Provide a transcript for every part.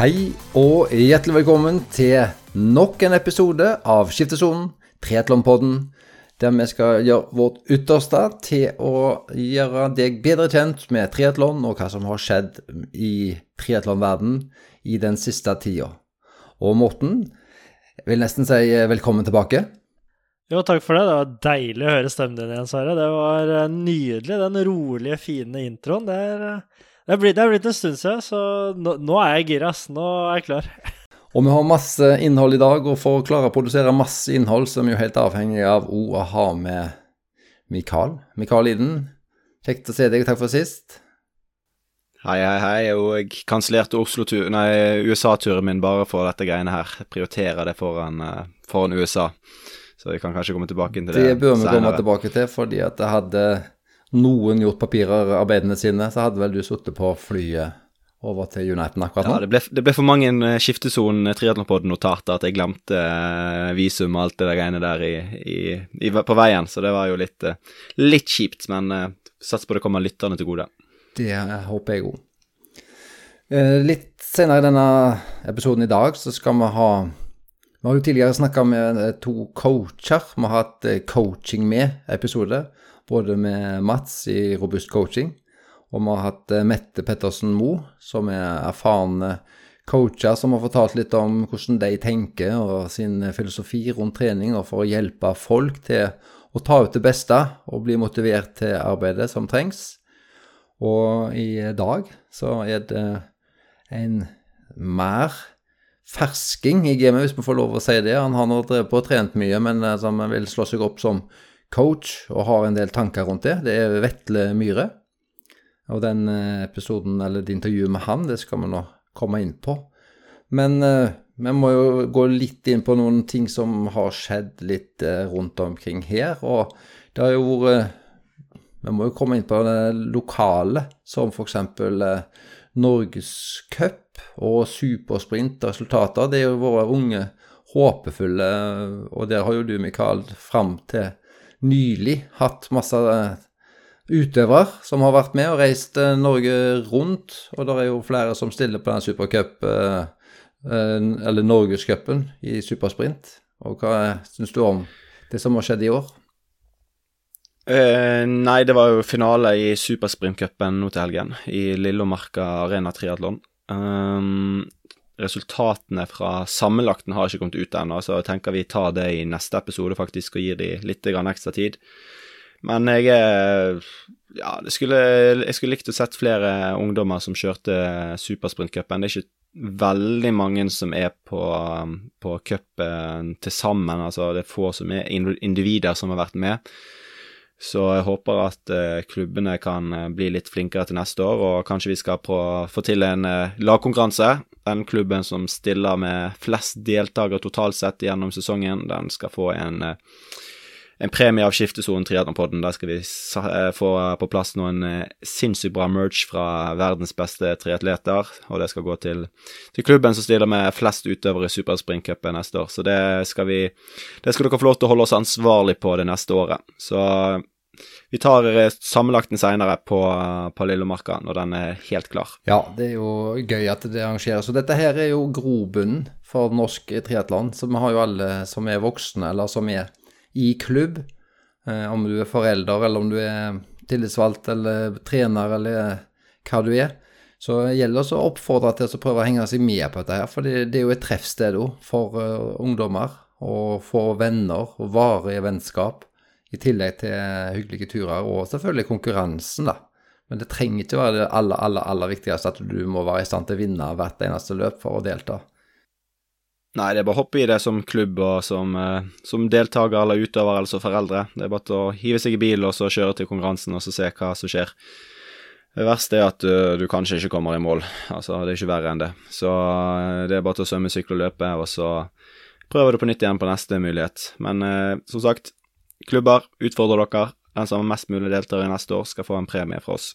Hei og hjertelig velkommen til nok en episode av Skiftesonen, Triatlonpodden, der vi skal gjøre vårt ytterste til å gjøre deg bedre kjent med triatlon og hva som har skjedd i triatlonverdenen i den siste tida. Og Morten, jeg vil nesten si velkommen tilbake. Jo, takk for det. Det var deilig å høre stemmen din igjen, Sverre. Det var eh, nydelig, den rolige, fine introen. Det er, eh, det er, blitt, det er blitt, en stund siden, så nå, nå er jeg gira. Nå er jeg klar. Og vi har masse innhold i dag, og for å klare å produsere masse innhold, så er vi jo helt avhengig av å ha med Mikael. Mikael Iden, kjekt å se deg. Takk for sist. Hei, hei, hei. Og jeg kansellerte USA-turen min bare for dette greiene her. Prioriterer det foran, eh, foran USA. Så vi kan kanskje komme tilbake til det Det bør vi komme tilbake til, fordi at det hadde noen gjort papirarbeidene sine, så hadde vel du sittet på flyet over til Uniten akkurat nå? Ja, det ble, det ble for mange eh, skiftesonen triatlonpod-notater at jeg glemte uh, visum og alt det der greiene der i, i, i, på veien, så det var jo litt, litt kjipt, men uh, sats på det kommer lytterne til gode. Det håper jeg òg. litt senere i denne episoden i dag så skal vi ha vi har jo tidligere snakka med eh, to coacher. Vi har hatt eh, coaching med-episode, både med Mats i Robust coaching, og vi har hatt eh, Mette Pettersen Moe, som er erfarne coacher som har fortalt litt om hvordan de tenker og sin filosofi rundt trening, og for å hjelpe folk til å ta ut det beste og bli motivert til arbeidet som trengs. Og i dag så er det en mer fersking i gamet, hvis vi får lov å si det. Han har nå drevet på og trent mye, men som altså, vil slå seg opp som coach og har en del tanker rundt det. Det er Vetle Myhre. Og den eh, episoden, eller det intervjuet med han, det skal vi nå komme inn på. Men uh, vi må jo gå litt inn på noen ting som har skjedd litt uh, rundt omkring her. Og det har jo vært Vi må jo komme inn på det lokale, som f.eks. Norgescup og supersprint-resultater. Det er jo våre unge håpefulle, og der har jo du, Mikael, fram til nylig hatt masse eh, utøvere som har vært med og reist eh, Norge rundt. Og det er jo flere som stiller på den supercup, eh, eller Norgescupen i supersprint. Og hva syns du om det som har skjedd i år? Eh, nei, det var jo finale i supersprintcupen nå til helgen, i Lillomarka Arena Triatlon. Um, resultatene fra sammenlagten har ikke kommet ut ennå, så jeg tenker vi tar det i neste episode faktisk og gir de litt ekstra tid. Men jeg Ja, skulle, jeg skulle likt å sett flere ungdommer som kjørte supersprintcupen. Det er ikke veldig mange som er på, på cupen til sammen, altså det er få som er individer som har vært med. Så jeg håper at eh, klubbene kan eh, bli litt flinkere til neste år, og kanskje vi skal få til en eh, lagkonkurranse. Den klubben som stiller med flest deltakere totalt sett gjennom sesongen, den skal få en, en premie av Skiftesonen Triatlonpodden. Der skal vi eh, få på plass noen eh, sinnssykt bra merch fra verdens beste triatleter, og det skal gå til, til klubben som stiller med flest utøvere i Superspringcupen neste år. Så det skal vi Det skal dere få lov til å holde oss ansvarlig på det neste året. Så vi tar eh, sammenlagten seinere på, på Lillemarka, når den er helt klar. Ja, det er jo gøy at det arrangeres. Og dette her er jo grobunnen for norsk triatlon. Så vi har jo alle som er voksne, eller som er i klubb. Eh, om du er forelder, eller om du er tillitsvalgt, eller trener, eller hva du er. Så det gjelder det å oppfordre til å prøve å henge seg med på dette her. For det, det er jo et treffsted for uh, ungdommer. Å få venner og varige vennskap. I tillegg til hyggelige turer, og selvfølgelig konkurransen, da. Men det trenger ikke være det aller, aller, aller viktigste at du må være i stand til å vinne hvert eneste løp for å delta. Nei, det er bare å hoppe i det som klubb og som, eh, som deltaker eller utøver altså foreldre. Det er bare å hive seg i bil og så kjøre til konkurransen og så se hva som skjer. Det verste er at du, eh, du kanskje ikke kommer i mål. Altså, det er ikke verre enn det. Så eh, det er bare til å svømme, sykle og løpe, og så prøver du på nytt igjen på neste mulighet. Men eh, som sagt, Klubber, utfordrer dere. Den som har mest mulig deltakere neste år, skal få en premie fra oss.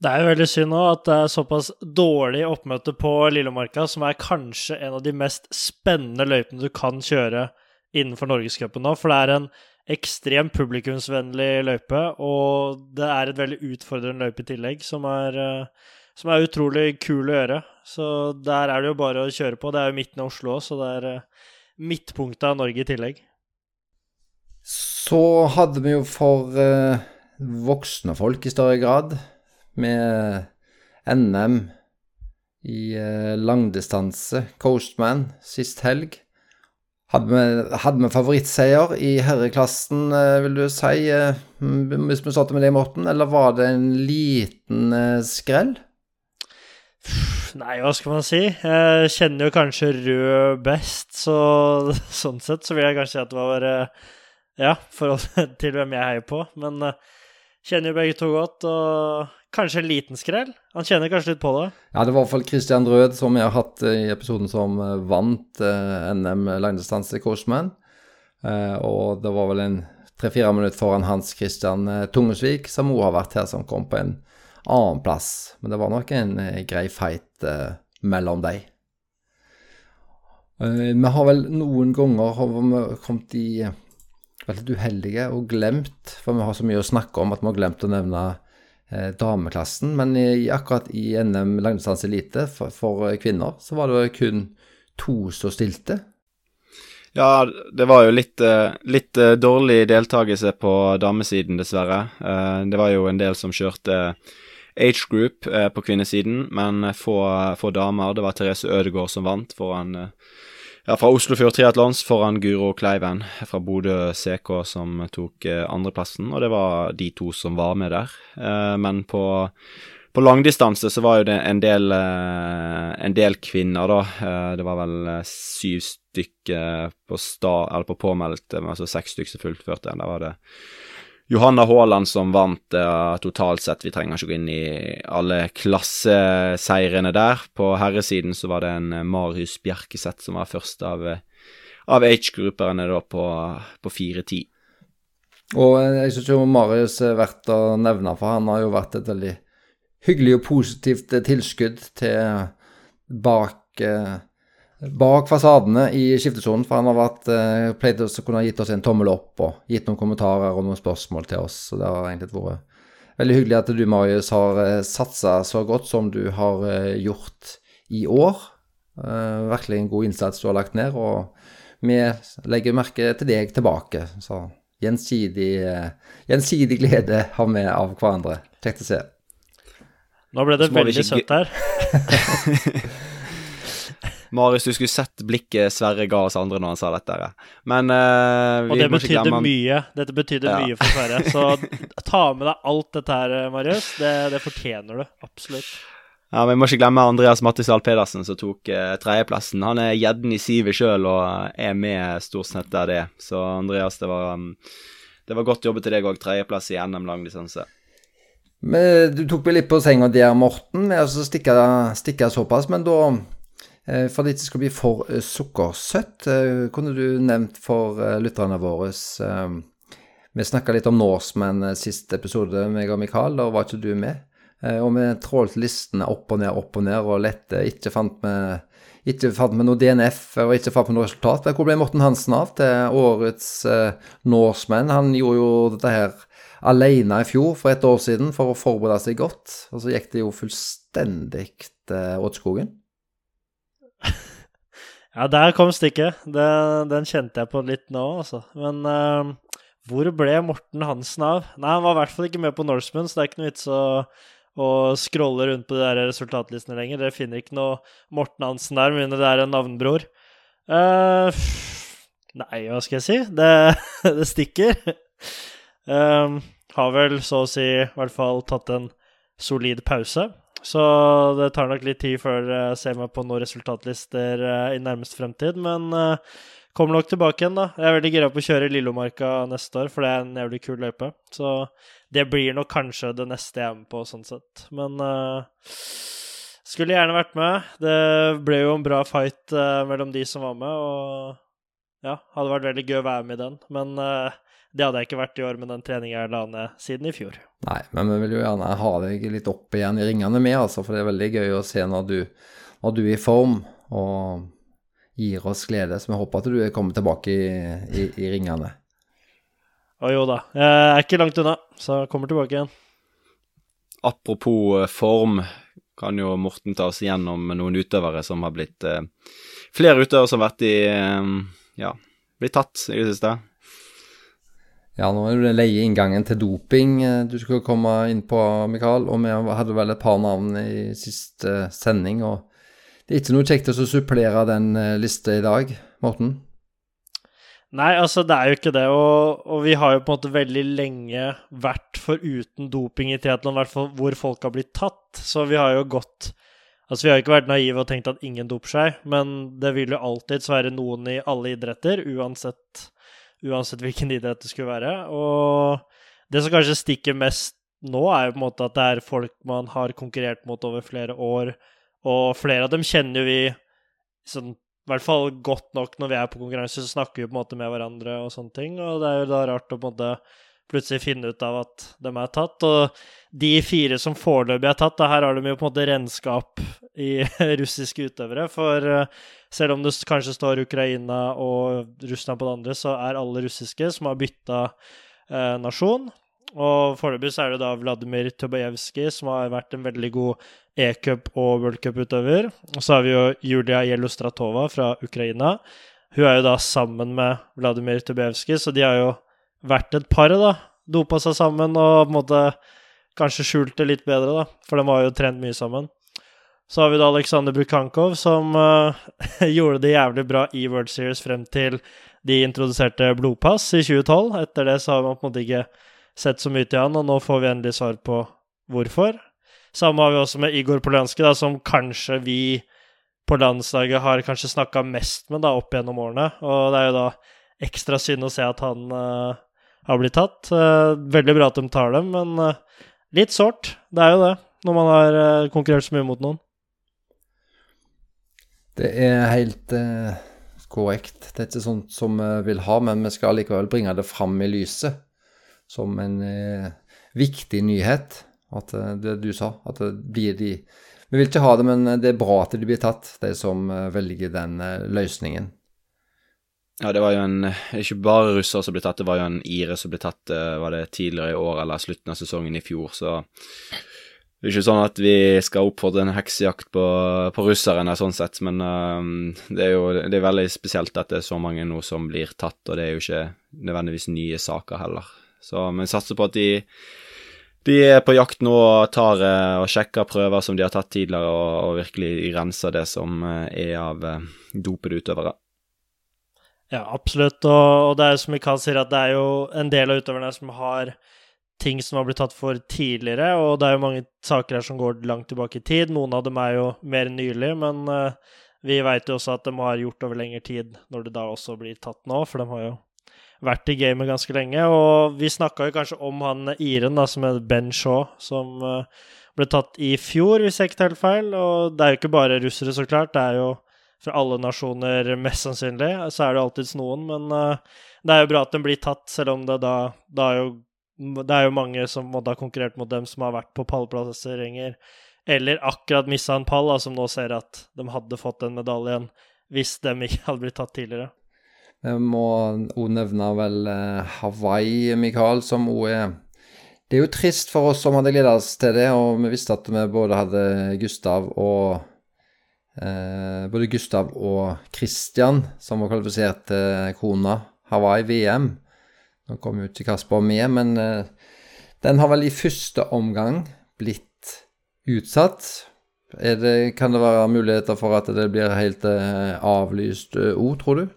Det er jo veldig synd nå at det er såpass dårlig oppmøte på Lillemarka, som er kanskje en av de mest spennende løypene du kan kjøre innenfor Norgescupen nå. For det er en ekstremt publikumsvennlig løype, og det er et veldig utfordrende løype i tillegg, som er, eh, som er utrolig kul å gjøre. Så der er det jo bare å kjøre på. Det er jo midten av Oslo òg, så det er uh, midtpunktet av Norge i tillegg. Så hadde vi jo for uh, voksne folk i større grad, med NM i uh, langdistanse, Coastman, sist helg. Hadde vi, favorittseier i herreklassen, eh, vil du si, eh, hvis vi starter med det, Morten, eller var det en liten eh, skrell? Nei, hva skal man si? Jeg kjenner jo kanskje rød best, så sånn sett så vil jeg kanskje si at det var Ja, forhold til hvem jeg heier på. Men kjenner jo begge to godt, og Kanskje en liten skrell? Han kjenner kanskje litt på det? Ja, det var i hvert fall Christian Rød, som vi har hatt i episoden, som eh, vant eh, NM langdistanse i Korsman. og det var vel en tre-fire minutter foran Hans Christian eh, Tungesvik, som òg har vært her, som kom på en annen plass. Men det var nok en eh, grei fight eh, mellom dem. vi har vel noen ganger kommet i vært litt uheldige og glemt, for vi har så mye å snakke om at vi har glemt å nevne eh, dameklassen. Men i, akkurat i NM langdistanse elite for, for, kvinner, så var det kun to som stilte. Ja, det var jo litt, eh, litt eh, dårlig deltakelse på damesiden, dessverre. Eh, det var jo en del som kjørte age group på kvinnesiden, men få, få damer. Det var Therese Ødegaard som vant foran ja, fra Oslofjord Triatlons foran Guro Kleiven fra Bodø CK som tok eh, andreplassen, og det var de to som var med der. Eh, men på, på langdistanse så var jo det en del, eh, en del kvinner, da. Det var vel syv stykker på, på påmeldt, altså seks stykker som fullførte. Der var det Johanna Haaland som vant uh, totalt sett. Vi trenger ikke gå inn i alle klasseseirene der. På herresiden så var det en uh, Marius Bjerkeseth som var først av, uh, av age-grupperne på, på 4-10. Og jeg syns jo Marius er verdt å nevne, for han har jo vært et veldig hyggelig og positivt tilskudd til bak bak fasadene i skiftesonen, for han har vært, uh, pleid å kunne gitt oss en tommel opp og gitt noen kommentarer og noen spørsmål til oss. Så det har egentlig vært veldig hyggelig at du, Marius, har uh, satsa så godt som du har uh, gjort i år. Uh, virkelig en god innsats du har lagt ned, og vi legger merke til deg tilbake. Så gjensidig, uh, gjensidig glede har vi av hverandre. Kjekt å se. Nå ble det veldig søtt her. Marius, du skulle sett blikket Sverre ga oss andre når han sa dette. Men uh, Og det betydde glemme... mye. Dette betydde ja. mye for Sverre. Så ta med deg alt dette her, Marius. Det, det fortjener du. Absolutt. Ja, Vi må ikke glemme Andreas Mattisdal Pedersen, som tok uh, tredjeplassen. Han er gjedden i sivet sjøl og er med stort sett der det. Så Andreas, det var, um, det var godt jobbet til deg òg. Tredjeplass i NM langdistanse. Men Du tok meg litt på senga der, Morten, med å stikke, stikke såpass. Men da Eh, for at det ikke skal bli for eh, sukkersøtt, eh, kunne du nevnt for lytterne våre Vi snakka litt om Norseman siste episode, meg og Mikael, da var ikke du med. Og vi trålte listene opp og ned, opp og ned, og lette. Ikke fant vi ikke fant med noe DNF og ikke fant med noe resultat. Hvor ble Morten Hansen av til årets eh, Norseman? Han gjorde jo dette her alene i fjor, for et år siden, for å forberede seg godt. Og så gikk det jo fullstendig eh, åt skogen. ja, der kom stikket. Den, den, kjente jeg på litt nå, altså. Men uh, hvor ble Morten Hansen av? Nei, han var i hvert fall ikke med på Norseman, så det er ikke noe vits å, å scrolle rundt på de der resultatlistene lenger. Dere finner ikke noe Morten Hansen der, med mindre det er en navnbror. Uh, nei, hva skal jeg si? Det, det stikker. Um, har vel så å si i hvert fall tatt en solid pause. Så det tar nok litt tid før jeg ser meg på noen resultatlister eh, i nærmest fremtid. Men uh, kommer nok tilbake igjen, da. Jeg er veldig gira på å kjøre Lillomarka neste år, for det er en jævlig kul løype. Så det blir nok kanskje det neste jeg er med på, sånn sett. Men uh, skulle gjerne vært med. Det ble jo en bra fight uh, mellom de som var med, og ja, hadde vært veldig gøy å være med i den. Men det hadde jeg ikke vært i år med den treningen jeg la ned siden i fjor. Nei, men vi vil jo gjerne ha deg litt opp igjen i ringene med, altså, for det er veldig gøy å se når du, når du er i form og gir oss glede. Så vi håper at du er kommet tilbake i, i, i ringene. Å jo da. Jeg er ikke langt unna, så jeg kommer tilbake igjen. Apropos eh, form, kan jo Morten ta oss igjennom noen utøvere som har blitt eh, Flere utøvere som har vært i eh, Ja, blitt tatt i det siste. Ja, nå er det leie inngangen til doping eh, du skulle komme inn på, Mikael. Og vi hadde vel et par navn i siste sending. og Det er ikke noe kjekt å supplere den eh, lista i dag, Morten? Nei, altså det er jo ikke det. Og, og, vi har jo på en måte veldig lenge vært foruten doping i triatlon, i hvert fall hvor folk har blitt tatt. Så vi har jo gått Altså vi har jo ikke vært naive og tenkt at ingen doper seg, men det vil jo alltids være noen i alle idretter, uansett uansett hvilken idrett det skulle være. Og det som kanskje stikker mest nå, er jo på en måte at det er folk man har konkurrert mot over flere år, og flere av dem kjenner jo vi sånn i hvert fall godt nok når vi er på konkurranse, så snakker vi på en måte med hverandre og sånne ting. Og det er jo da rart å på en måte plutselig finne ut av at de er tatt. Og de fire som foreløpig er tatt, her har de jo på en måte renskap i russiske utøvere. For uh, selv om det kanskje står Ukraina og Russland på det andre, så er alle russiske som har bytta eh, nasjon. Og foreløpig så er det da Vladimir Tubajevskij, som har vært en veldig god e-cup- og worldcup-utøver. Og så har vi jo Julia Jelostratova fra Ukraina. Hun er jo da sammen med Vladimir Tubajevskij, så de har jo vært et par, da. Dopa seg sammen og på en måte kanskje skjult det litt bedre, da. For de har jo trent mye sammen. Så har vi da Aleksandr Brukankov, som uh, gjorde det jævlig bra i World Series frem til de introduserte blodpass i 2012. Etter det så har man på en måte ikke sett så mye til han, og nå får vi endelig svar på hvorfor. Samme har vi også med Igor Polanski, da, som kanskje vi på landslaget har kanskje snakka mest med da, opp gjennom årene. Og det er jo da ekstra synd å se at han uh, har blitt tatt. Uh, veldig bra at de tar dem, men litt sårt. Det er jo det, når man har konkurrert så mye mot noen. Det er helt eh, korrekt. Det er ikke sånt som vi vil ha, men vi skal likevel bringe det fram i lyset som en eh, viktig nyhet. At eh, det du sa, at det blir de Vi vil ikke ha det, men det er bra at de blir tatt, de som eh, velger den eh, løsningen. Ja, det var jo en Ikke bare russer som ble tatt, det var jo en ire som ble tatt eh, var det tidligere i år eller slutten av sesongen i fjor, så det er ikke sånn at vi skal oppfordre en heksejakt på, på russerne, sånn sett, men uh, det er jo det er veldig spesielt at det er så mange nå som blir tatt, og det er jo ikke nødvendigvis nye saker heller. Så vi satser på at de, de er på jakt nå og tar uh, og sjekker prøver som de har tatt tidligere, og, og virkelig renser det som er av dopede utøvere. Ja, absolutt, og, og det er jo som Mikael sier, at det er jo en del av utøverne som har ting som har blitt tatt for tidligere, og det er jo mange saker her som går langt tilbake i tid. Noen av dem er jo mer nylig, men uh, vi veit jo også at de har gjort over lengre tid når det da også blir tatt nå, for de har jo vært i gamet ganske lenge. Og vi snakka jo kanskje om han Iren, da, som er Ben Shaw, som uh, ble tatt i fjor, hvis jeg ikke tar helt feil. Og det er jo ikke bare russere, så klart. Det er jo fra alle nasjoner, mest sannsynlig. Så er det alltids noen, men uh, det er jo bra at den blir tatt, selv om det da, da er jo det er jo mange som måtte ha konkurrert mot dem, som har vært på pallplasseringer, eller akkurat missa en pall, da, som nå ser at de hadde fått den medaljen hvis de ikke hadde blitt tatt tidligere. Vi må òg nevne vel eh, Hawaii, Mikael, som òg er Det er jo trist for oss som hadde gledet oss til det, og vi visste at vi både hadde Gustav og Både Gustav og Christian som var kvalifisert til Kona Hawaii VM. Nå kom jo ikke Kasper med, men uh, den har vel i første omgang blitt utsatt. Det, kan det være muligheter for at det blir helt uh, avlyst òg, tror du?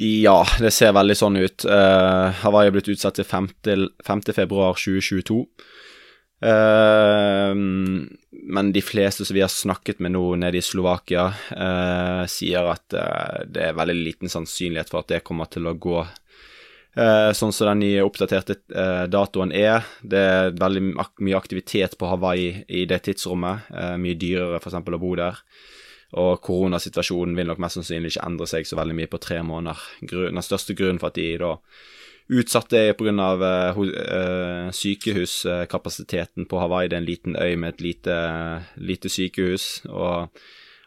Ja, det ser veldig sånn ut. Uh, Hawaii er blitt utsatt til 5. 5. februar 2022. Uh, men de fleste som vi har snakket med nå nede i Slovakia, uh, sier at uh, det er veldig liten sannsynlighet for at det kommer til å gå Eh, sånn som den nye oppdaterte eh, datoen er. Det er veldig mye aktivitet på Hawaii i det tidsrommet. Eh, mye dyrere f.eks. å bo der. Og koronasituasjonen vil nok mest sannsynlig ikke endre seg så veldig mye på tre måneder. Den største grunnen for at de da utsatte er pga. Uh, uh, sykehuskapasiteten på Hawaii. Det er en liten øy med et lite, lite sykehus. og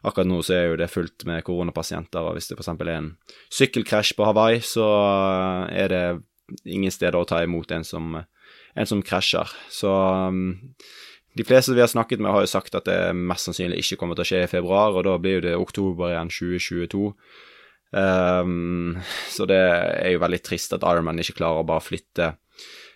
Akkurat nå så er jo det fullt med koronapasienter, og hvis det f.eks. er en sykkelkrasj på Hawaii, så er det ingen steder å ta imot en som, en som krasjer. Så um, de fleste vi har snakket med, har jo sagt at det mest sannsynlig ikke kommer til å skje i februar, og da blir det oktober igjen 2022. Um, så det er jo veldig trist at Ironman ikke klarer å bare flytte,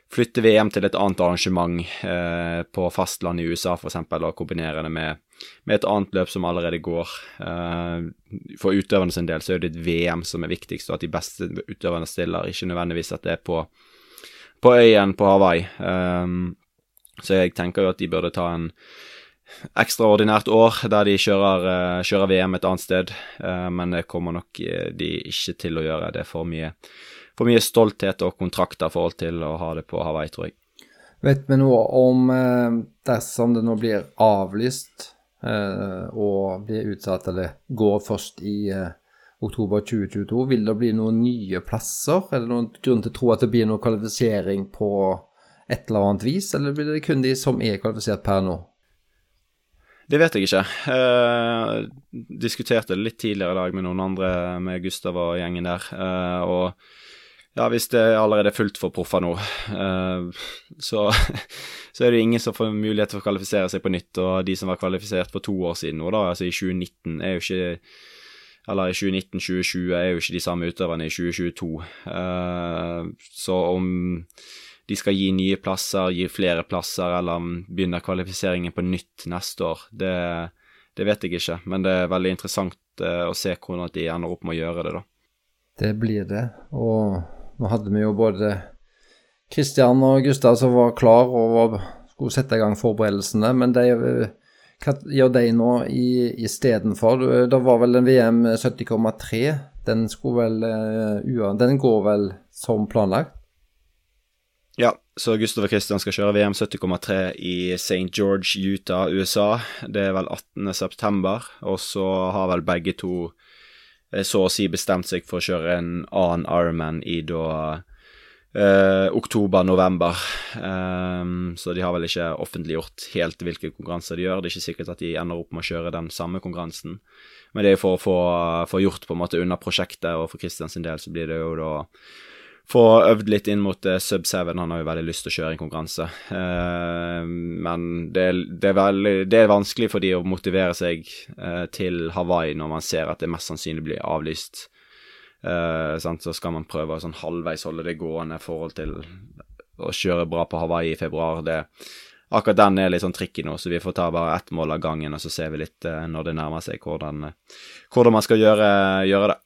flytte VM til et annet arrangement uh, på fastland i USA f.eks., og kombinere det med, med, et annet løp som allerede går. Uh, for utøverne sin del så er det et VM som er viktigst, og at de beste utøverne stiller, ikke nødvendigvis at det er på, på øyen på Hawaii. Um, så jeg tenker jo at de burde ta en ekstraordinært år der de kjører, uh, kjører, VM et annet sted, uh, men det kommer nok uh, de ikke til å gjøre. Det er for mye, for mye stolthet og kontrakter i forhold til å ha det på Hawaii, tror jeg. Vet vi noe om dersom det nå blir avlyst og blir utsatt, eller går først i oktober 2022, vil det bli noen nye plasser? Er det noen grunn til å tro at det blir noen kvalifisering på et eller annet vis, eller blir det kun de som er kvalifisert per nå? Det vet jeg ikke. Eh, diskuterte det litt tidligere i dag med noen andre, med Gustav og gjengen der. Eh, og ja, hvis det allerede er fullt for proffer nå, eh, så, så, er det ingen som får mulighet til å kvalifisere seg på nytt. Og de som var kvalifisert for to år siden nå, da, altså i 2019, er jo ikke eller i 2019-2020 er jo ikke de samme utøverne i 2022. Uh, så om de skal gi nye plasser, gi flere plasser, eller begynne kvalifiseringen på nytt neste år. Det, det vet jeg ikke, men det er veldig interessant uh, å se hvordan de ender opp med å gjøre det, da. Det blir det, og nå hadde vi jo både Kristian og Gustav som var klar og skulle sette i gang forberedelsene, men de, hva gjør de nå istedenfor? Det var vel en VM 70,3. Den, vel, uh, den går vel som planlagt? Ja, så Gustav og Christian skal kjøre VM 70,3 i St. George, Utah, USA. Det er vel 18. september, og så har vel begge to eh, så å si bestemt seg for å kjøre en annen Ironman i da eh, oktober-november. Um, så de har vel ikke offentliggjort helt hvilke konkurranser de gjør. Det er ikke sikkert at de ender opp med å kjøre den samme konkurransen. Men det er for å få, få gjort på en måte unna prosjektet, og for Christians del så blir det jo da få øvd litt inn mot uh, Sub 7. Han har jo veldig lyst til å kjøre en konkurranse. Uh, men det, det, er veldig, det, er vanskelig for de å motivere seg uh, til Hawaii når man ser at det mest sannsynlig blir avlyst. så skal man prøve å sånn halvveis holde det gående i forhold til å kjøre bra på Hawaii i februar. Det, akkurat den er litt sånn tricky nå, så vi får ta bare ett mål av gangen, og så ser vi litt når det nærmer seg hvordan, hvordan man skal gjøre, gjøre det.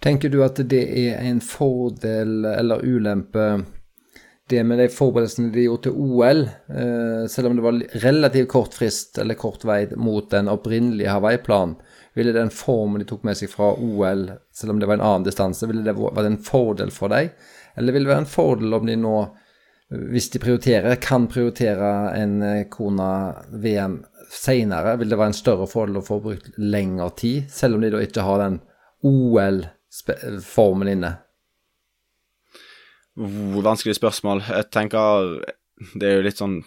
Tenker du at det er en fordel eller ulempe, det med de forberedelsene de gjorde til OL, eh, selv om det var relativt kort frist eller kort vei mot den opprinnelige Hawaii-planen? Ville den formen de tok med seg fra OL, selv om det var en annen distanse, ville det vært en fordel for deg? Eller vil det være en fordel om de nå, hvis de prioriterer, kan prioritere en eh, Kona-VM senere? Vil det være en større fordel å få brukt lengre tid, selv om de da ikke har den OL- formen inne? Vanskelig spørsmål. Jeg tenker det er jo litt sånn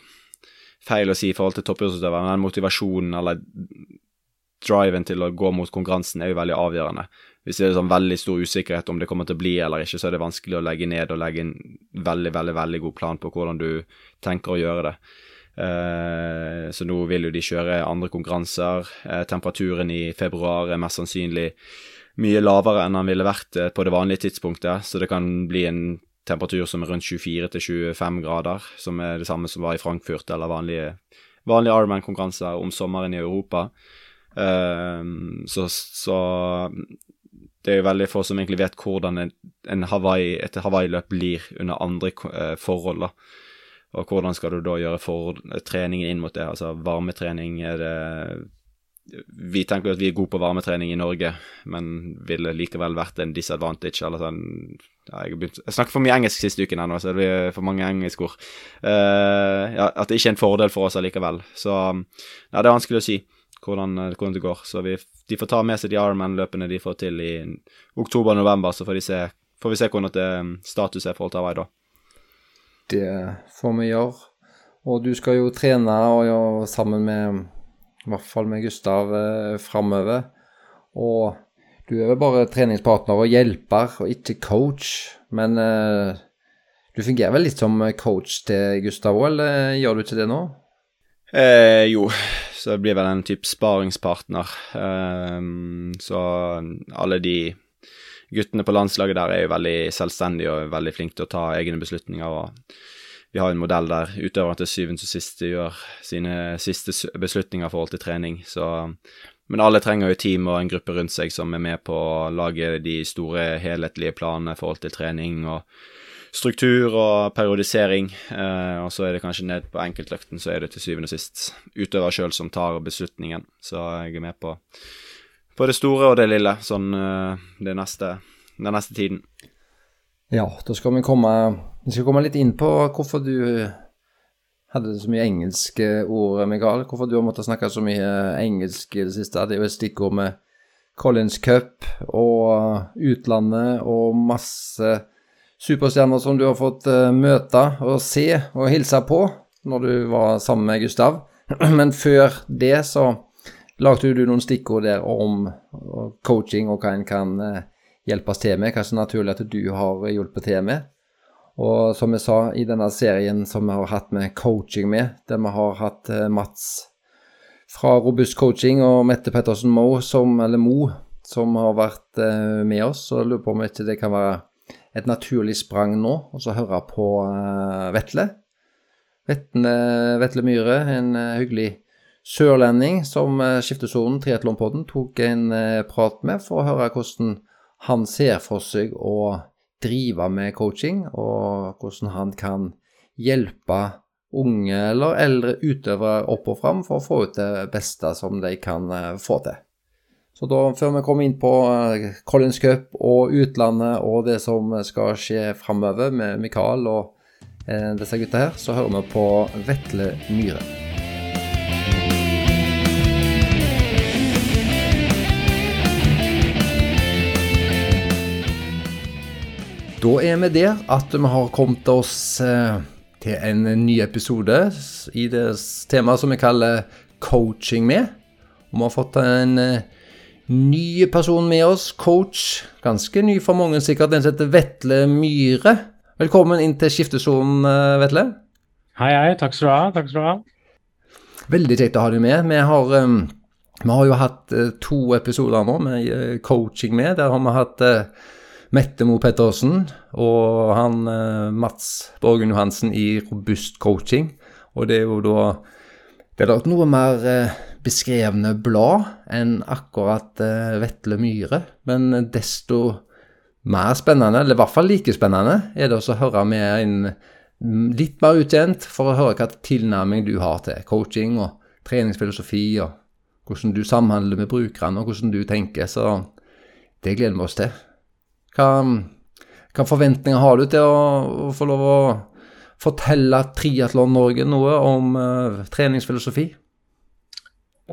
feil å si i forhold til toppidrettsutøvere, men motivasjonen eller driven til å gå mot konkurransen er jo veldig avgjørende. Hvis det er sånn veldig stor usikkerhet om det kommer til å bli eller ikke, så er det vanskelig å legge ned og legge en veldig, veldig, veldig god plan på hvordan du tenker å gjøre det. Uh, så nå vil jo de kjøre andre konkurranser. Uh, temperaturen i februar er mest sannsynlig mye lavere enn han ville vært eh, på det vanlige tidspunktet, så det kan bli en temperatur som er rundt 24-25 grader, som er det samme som var i Frankfurt eller vanlige, vanlige Ironman-konkurranser om sommeren i Europa. Uh, så, så, det er jo veldig få som egentlig vet hvordan en, Hawaii, et Hawaii-løp blir under andre uh, forhold. da. Og hvordan skal du da gjøre for, treningen inn mot det? Altså varmetrening, er det vi tenker jo at vi er gode på varmetrening i Norge, men ville likevel vært en disadvantage. eller sånn, ja, jeg, begynt, jeg snakket for mye engelsk siste uken ennå, så det blir for mange engelskord. Uh, ja, at det ikke er en fordel for oss allikevel. Så ja, det er vanskelig å si hvordan, hvordan det går. Så vi, de får ta med seg de Ironman-løpene de får til i oktober-november, så får, se, får, vi se hvordan det status er i forhold til Hawaii da. Det får vi gjøre. Og du skal jo trene og gjøre sammen med i hvert fall med Gustav eh, framover. Og du er vel bare treningspartner og hjelper, og ikke coach. Men eh, du fungerer vel litt som coach til Gustav òg, eller gjør du ikke det nå? Eh, jo, så det blir vel en type sparingspartner. Eh, så alle de guttene på landslaget der er jo veldig selvstendige og veldig flinke til å ta egne beslutninger. og Vi har en modell der utøverne til syvende og siste gjør sine siste beslutninger i forhold til trening. Så, men alle trenger jo team og en gruppe rundt seg som er med på å lage de store helhetlige planene i forhold til trening. og struktur og periodisering. Eh, og så er det kanskje ned på enkeltløkten, så er det til syvende og sist utøver sjøl som tar beslutningen. Så jeg er med på, på det store og det lille, sånn eh, det neste, den neste tiden. Ja, da skal vi komme, vi skal komme litt inn på hvorfor du hadde så mye engelske ord, Mikael. Hvorfor du har måttet snakke så mye engelsk i det siste. Det er jo et stikkord med Collins Cup og utlandet og masse superstjerner som du har fått møte og se og hilse på når du var sammen med Gustav. Men før det så lagde du noen stikkord der om coaching og hva en kan hjelpes til med. Kanskje naturlig at du har hjulpet til med. Og som jeg sa, i denne serien som vi har hatt med coaching med, der vi har hatt uh, Mats fra Robust Coaching og Mette Pettersen Mo, som, eller Mo, som har vært med oss, så lurer på om ikke det kan være et naturlig sprang nå, og så høre på uh, Vetle. Vetle, Vetle Myhre, en hyggelig sørlending som skiftesonen, Triatlonpodden, tok en prat med for å høre hvordan han ser for seg å drive med coaching, og hvordan han kan hjelpe unge eller eldre utøvere opp og fram for å få ut det beste som de kan få til. Så da, før vi kommer inn på eh, Collins Cup og utlandet og det som skal skje framover med Mikael og eh, disse gutta her, så hører vi på Vetle Myhre. Da er vi der at vi har kommet oss eh, til en ny episode i det temaet som vi kaller coaching med. Og vi har fått en eh, ny person med oss, coach. Ganske ny for mange sikkert, den heter Vetle Myhre. Velkommen inn til skiftesonen, eh, Vetle. Hei, hei. Takk skal du ha. Takk skal du ha. Veldig kjekt å ha deg med. Vi har, vi har jo hatt to episoder nå med coaching med. Der har vi hatt Mette Mo Pettersen og han Mats Borgen Johansen i Robust coaching. Og det er jo da Det er noe mer beskrevne blad enn akkurat uh, Vetle Myhre. Men desto mer spennende, eller i hvert fall like spennende, er det også å høre med en litt mer utkjent, for å høre hva tilnærming du har til coaching og treningsfilosofi, og hvordan du samhandler med brukerne, og hvordan du tenker. Så det gleder vi oss til. Hva, hva forventninger har du til å, å få lov å fortelle Triatlon Norge noe om uh, treningsfilosofi?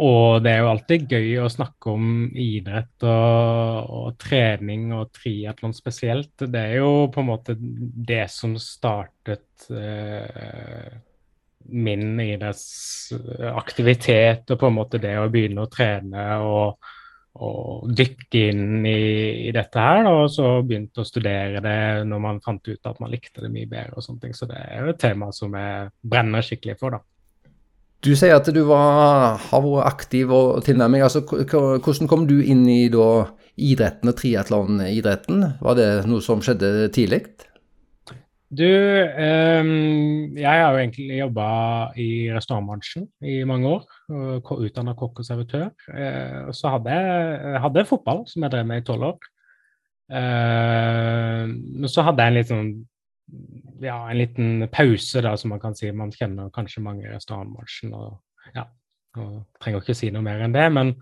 Og det er jo alltid gøy å snakke om idrett og, og trening og triatlon spesielt. Det er jo på en måte det som startet eh, min idrettsaktivitet, og på en måte det å begynne å trene og, og dykke inn i, i, dette her. da, Og så begynte å studere det når man fant ut at man likte det mye bedre og sånne ting. Så det er jo et tema som jeg brenner skikkelig for, da. Du sier at du var, har vært aktiv og tilnærming. Altså, hvordan kom du inn i da, idretten og triatlonidretten? Var det noe som skjedde tidlig? Du, um, jeg har jo egentlig jobba i restaurantbransjen i mange år. Utdanna kokk og servitør. Uh, og så hadde jeg hadde fotball, som jeg drev med i tolv år. Uh, så hadde jeg en litt sånn ja, en liten pause, da, som man kan si. Man kjenner kanskje mange i restaurantbransjen. og ja, og trenger ikke si noe mer enn det. Men,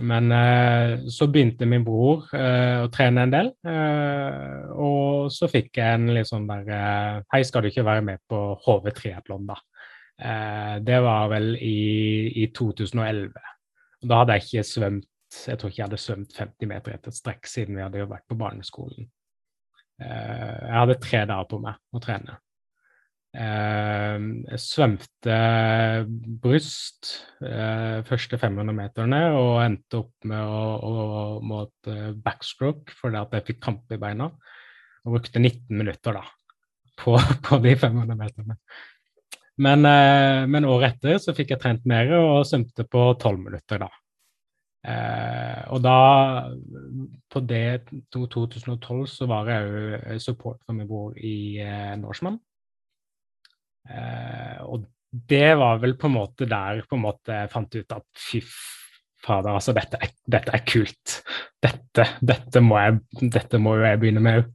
men eh, så begynte min bror eh, å trene en del, eh, og så fikk jeg en litt sånn der eh, Hei, skal du ikke være med på HV triatlon, da? Eh, det var vel i, i 2011. Da hadde jeg ikke svømt jeg tror ikke jeg hadde svømt 50 meter etter et strekk siden vi hadde vært på barneskolen. Eh, jeg hadde tre dager på meg å trene. Eh, svømte bryst eh, første 500 meterne og endte opp med å, å måtte backstroke fordi at jeg fikk krampe i beina. Og brukte 19 minutter da på, på de 500 meterne. Men, eh, men, året etter så fikk jeg trent mer og svømte på tolv minutter, da. Eh, og da, på det 2012, så var jeg òg support for min bror i eh, Norseman. Eh, og det var vel på en måte der på en måte jeg fant ut at fy fader, altså dette er, dette er kult. Dette, dette, må jeg, dette må jo jeg begynne med òg.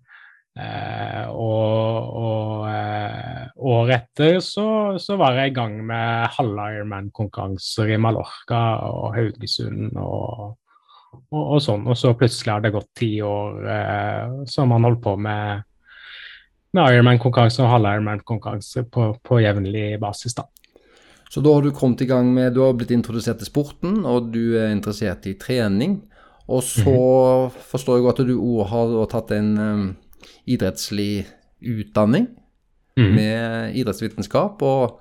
Eh, og, og eh, året etter så, så, var jeg i gang med halve Ironman-konkurranser i Mallorca og Haugesund og, og, og, sånn. Og så plutselig har det gått ti år eh, som man holdt på med, med Ironman-konkurranse og halv Ironman-konkurranse på, på jevnlig basis. da. Så da har du kommet i gang med Du har blitt introdusert til sporten, og du er interessert i trening. Og så mm -hmm. forstår jeg godt at du òg har tatt en um, idrettslig utdanning mm. med idrettsvitenskap. og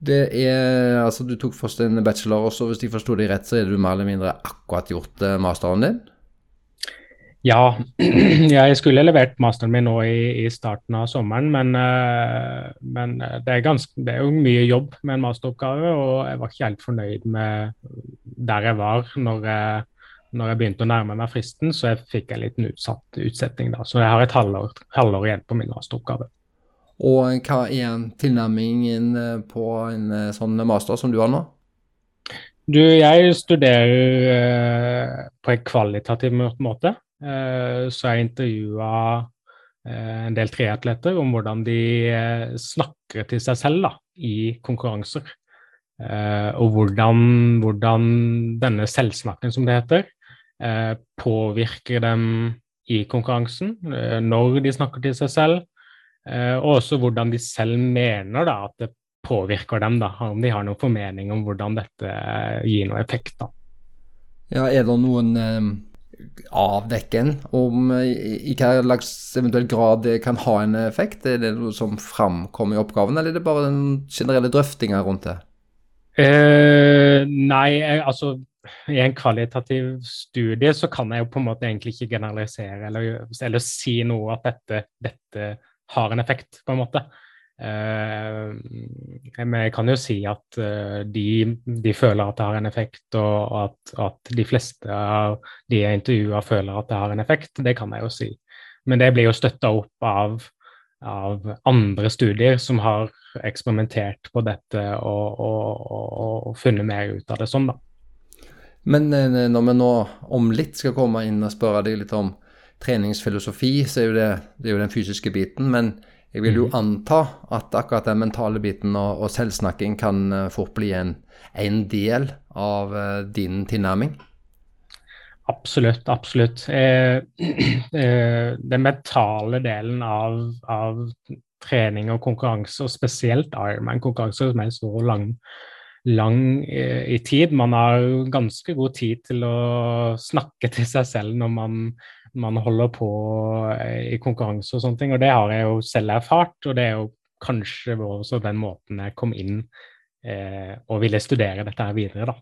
det er, altså Du tok først en bachelor, og så hvis jeg forsto deg rett, så er du mer eller mindre akkurat gjort eh, masteren din? Ja, jeg skulle levert masteren min nå i, i starten av sommeren, men, uh, men det, er ganske, det, er jo mye jobb med en masteroppgave, og jeg var ikke helt fornøyd med der jeg var når jeg når jeg begynte å nærme meg fristen, så jeg fikk en liten utsatt utsetting da. Så jeg har et halvår, halvår igjen på min masteroppgave. Og hva er tilnærmingen eh, på en eh, sånn master som du har nå? Du, jeg studerer eh, på en kvalitativ måte. Eh, så jeg intervjua eh, en del triatleter om hvordan de eh, snakker til seg selv da, i konkurranser. og hvordan, hvordan denne selvsnakken, som det heter, påvirker dem i konkurransen, når de snakker til seg selv, og også hvordan de selv mener da, at det påvirker dem. Da, om de har noen formening om hvordan dette gir noe effekt. Da. Ja, Er det noen eh, en om i hva slags eventuell grad det kan ha en effekt? Er det noe som framkommer i oppgaven, eller er det bare den generelle drøftinga rundt det? Eh, nei, altså i en kvalitativ studie så kan jeg jo på en måte egentlig ikke generalisere eller, eller si noe at dette, dette, har en effekt, på en måte. Uh, men jeg kan jo si at uh, de, de, føler at det har en effekt, og at, at de fleste av de jeg intervjua føler at det har en effekt. Det kan jeg jo si. Men det blir jo støtta opp av, av, andre studier som har eksperimentert på dette og, og, og, og funnet mer ut av det sånn, da. Men eh, når vi nå om litt skal komme inn og spørre deg litt om treningsfilosofi, så er jo det, det er jo den fysiske biten. Men jeg vil jo mhm. anta at akkurat den mentale biten og, og selvsnakking kan uh, fort bli en, en del av uh, din tilnærming? Absolutt, absolutt. Eh, eh, den mentale delen av, av, trening og konkurranse, og spesielt Ironman-konkurranse, som er så lang, lang eh, i tid. Man har ganske god tid til å snakke til seg selv når man, man holder på eh, i konkurranse og sånne ting. Og det har jeg jo selv erfart, og det er jo kanskje også den måten jeg kom inn eh, og ville studere dette her videre, da.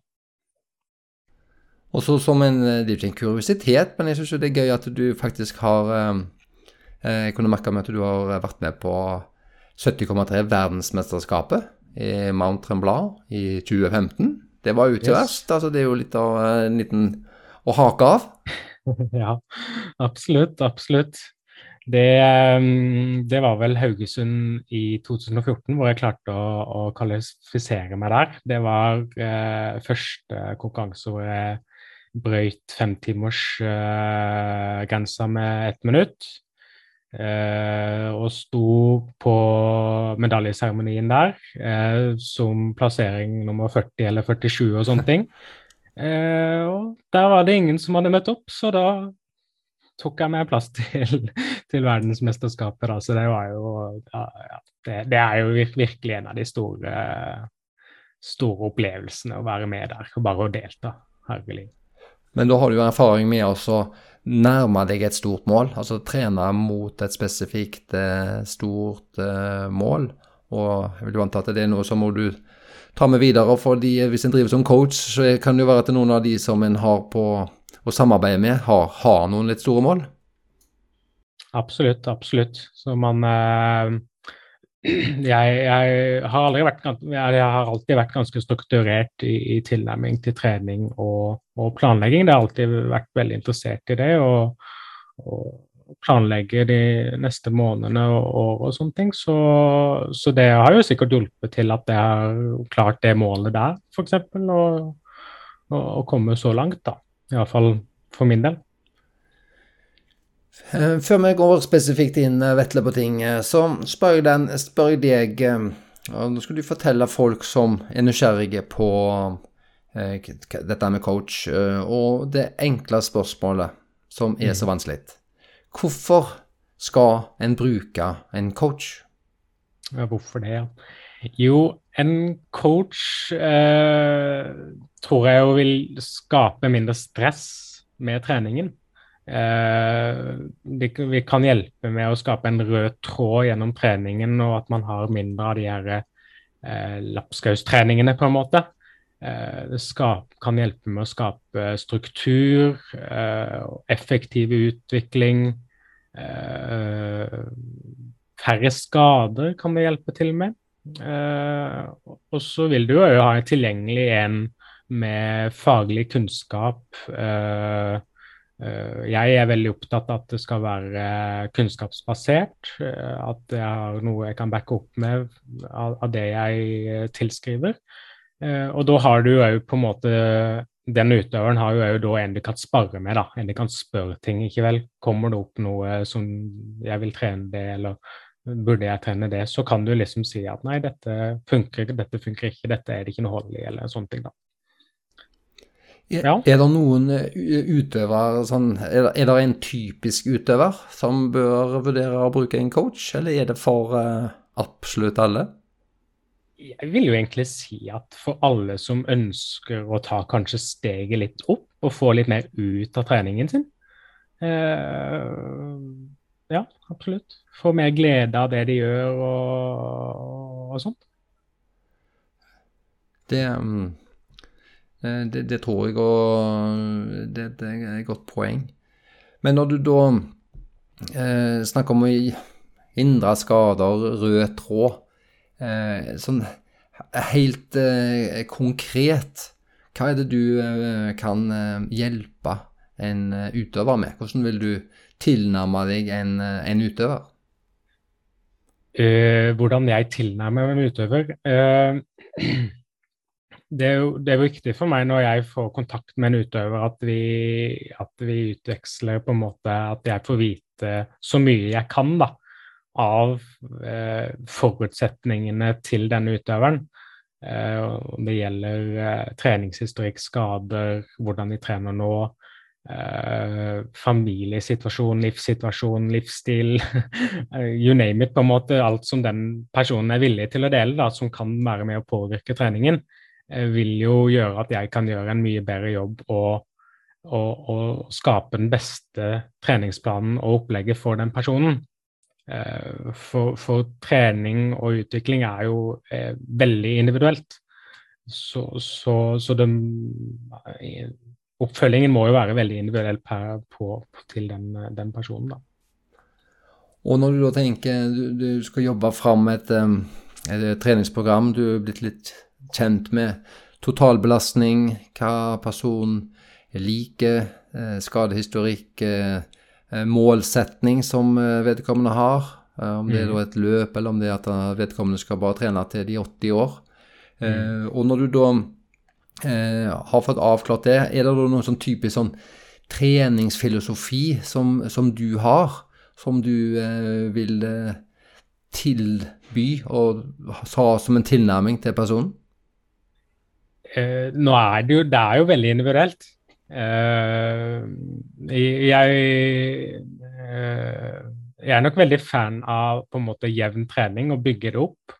Og så som en, Det er ikke en kuriositet, men jeg syns det er gøy at du faktisk har eh, Jeg kunne merka meg at du har vært med på 70,3 verdensmesterskapet i Mount Tremblant i 2015. Det var jo ikke yes. verst. Altså, det er jo litt av en liten å hake av. ja, absolutt. Absolutt. Det, mm, det, var vel Haugesund i 2014 hvor jeg klarte å, å kvalifisere meg der. Det var eh, første konkurranse hvor jeg brøyt femtimersgrensa eh, med ett minutt. Eh, og sto på medaljeseremonien der eh, som plassering nummer 40 eller 47 og sånne ting. Eh, og der var det ingen som hadde møtt opp, så da tok jeg meg plass til, til verdensmesterskapet. Da. Så det var jo ja, det, det, er jo virkelig en av de store, store opplevelsene å være med der, og bare å delta. Herregud. Men da har du jo erfaring med å nærme deg et stort mål, altså trene mot et spesifikt eh, stort eh, mål. Og jeg vil jo anta at det er noe som må du ta med videre, fordi hvis en driver som coach, så kan det jo være at noen av de som en har på å samarbeide med, har, har noen litt store mål. Absolutt, absolutt. Så man eh, jeg, jeg, har vært, jeg, har alltid vært ganske strukturert i, i tilnærming til trening og, og, planlegging. Det har alltid vært veldig interessert i det. Og, og planlegge de neste månedene og år og sånne ting. Så, så, det har jo sikkert hjulpet til at jeg har klart det målet der, f.eks. Og, og, komme så langt, da. Iallfall for min del. Eh, før vi går spesifikt inn eh, Vetle, på ting, eh, så spør jeg, den, spør jeg deg Nå skal du fortelle folk som er nysgjerrige på dette med coach, og det enkle spørsmålet som er så vanskelig. Hvorfor skal en bruke en coach? Ja, hvorfor det. Jo, en coach eh, tror jeg jo vil skape mindre stress med treningen. Eh, vi kan hjelpe med å skape en rød tråd gjennom treningen, og at man har mindre av de her eh, lapskaustreningene, på en måte. Eh, det skap, kan hjelpe med å skape struktur, eh, effektiv utvikling. Eh, færre skader kan det hjelpe til med. Eh, og så vil du jo ha tilgjengelig en med faglig kunnskap. Eh, jeg er veldig opptatt av at det skal være kunnskapsbasert. At jeg har noe jeg kan backe opp med av, det jeg tilskriver. Og da har du jo på en måte Den utøveren har jo da en du kan spare med, da. En du kan spørre ting. Ikke vel, kommer det opp noe som jeg vil trene det, eller burde jeg trene det? Så kan du liksom si at nei, dette funker, dette funker ikke, dette er det ikke noe hold i, eller sånne ting, da. Ja. Er det noen utøver, utøvere sånn, er, det, en typisk utøver som bør vurdere å bruke en coach, eller er det for uh, absolutt alle? Jeg vil jo egentlig si at for alle som ønsker å ta kanskje steget litt opp og få litt mer ut av treningen sin. eh, ja, absolutt. Få mer glede av det de gjør og, og sånt. Det Eh, det, det, tror jeg, og det, det, er et godt poeng. Men når du da eh, snakker om å hindre skader, rød tråd, sånn helt eh, konkret, hva er det du eh, kan eh, hjelpe en utøver med? Hvordan vil du tilnærme deg en, en utøver? hvordan jeg tilnærmer meg en utøver? det er, jo, det er viktig for meg når jeg får kontakt med en utøver, at vi, at vi utveksler på en måte At jeg får vite så mye jeg kan da, av eh, forutsetningene til denne utøveren. Eh, det gjelder eh, treningshistorikk, skader, hvordan de trener nå. Eh, familiesituasjon, livssituasjon, livsstil. you name it. på en måte Alt som den personen er villig til å dele, da, som kan være med å påvirke treningen. Eh, vil jo gjøre at jeg kan gjøre en mye bedre jobb og, og, og skape den beste treningsplanen og opplegget for den personen. Eh, for, for, trening og utvikling er jo eh, veldig individuelt. Så, så, så den, oppfølgingen må jo være veldig individuell per, på, til den, den, personen. da. Og når du da tenker du, du skal jobbe fram et, et treningsprogram, du er blitt litt kjent med totalbelastning, hva personen liker, eh, skadehistorikk, eh, eh, målsetning som vedkommende har. Om det er mm. et løp, eller om det er at vedkommende skal bare trene til de 80 år. Mm. Og når du da har fått avklart det, er det da noen sånn typisk sånn treningsfilosofi som, som du har, som du vil tilby og ha som en tilnærming til personen? eh, nå er det jo Det er jo veldig individuelt. Eh, jeg, eh, jeg er nok veldig fan av på en måte jevn trening og bygge det opp.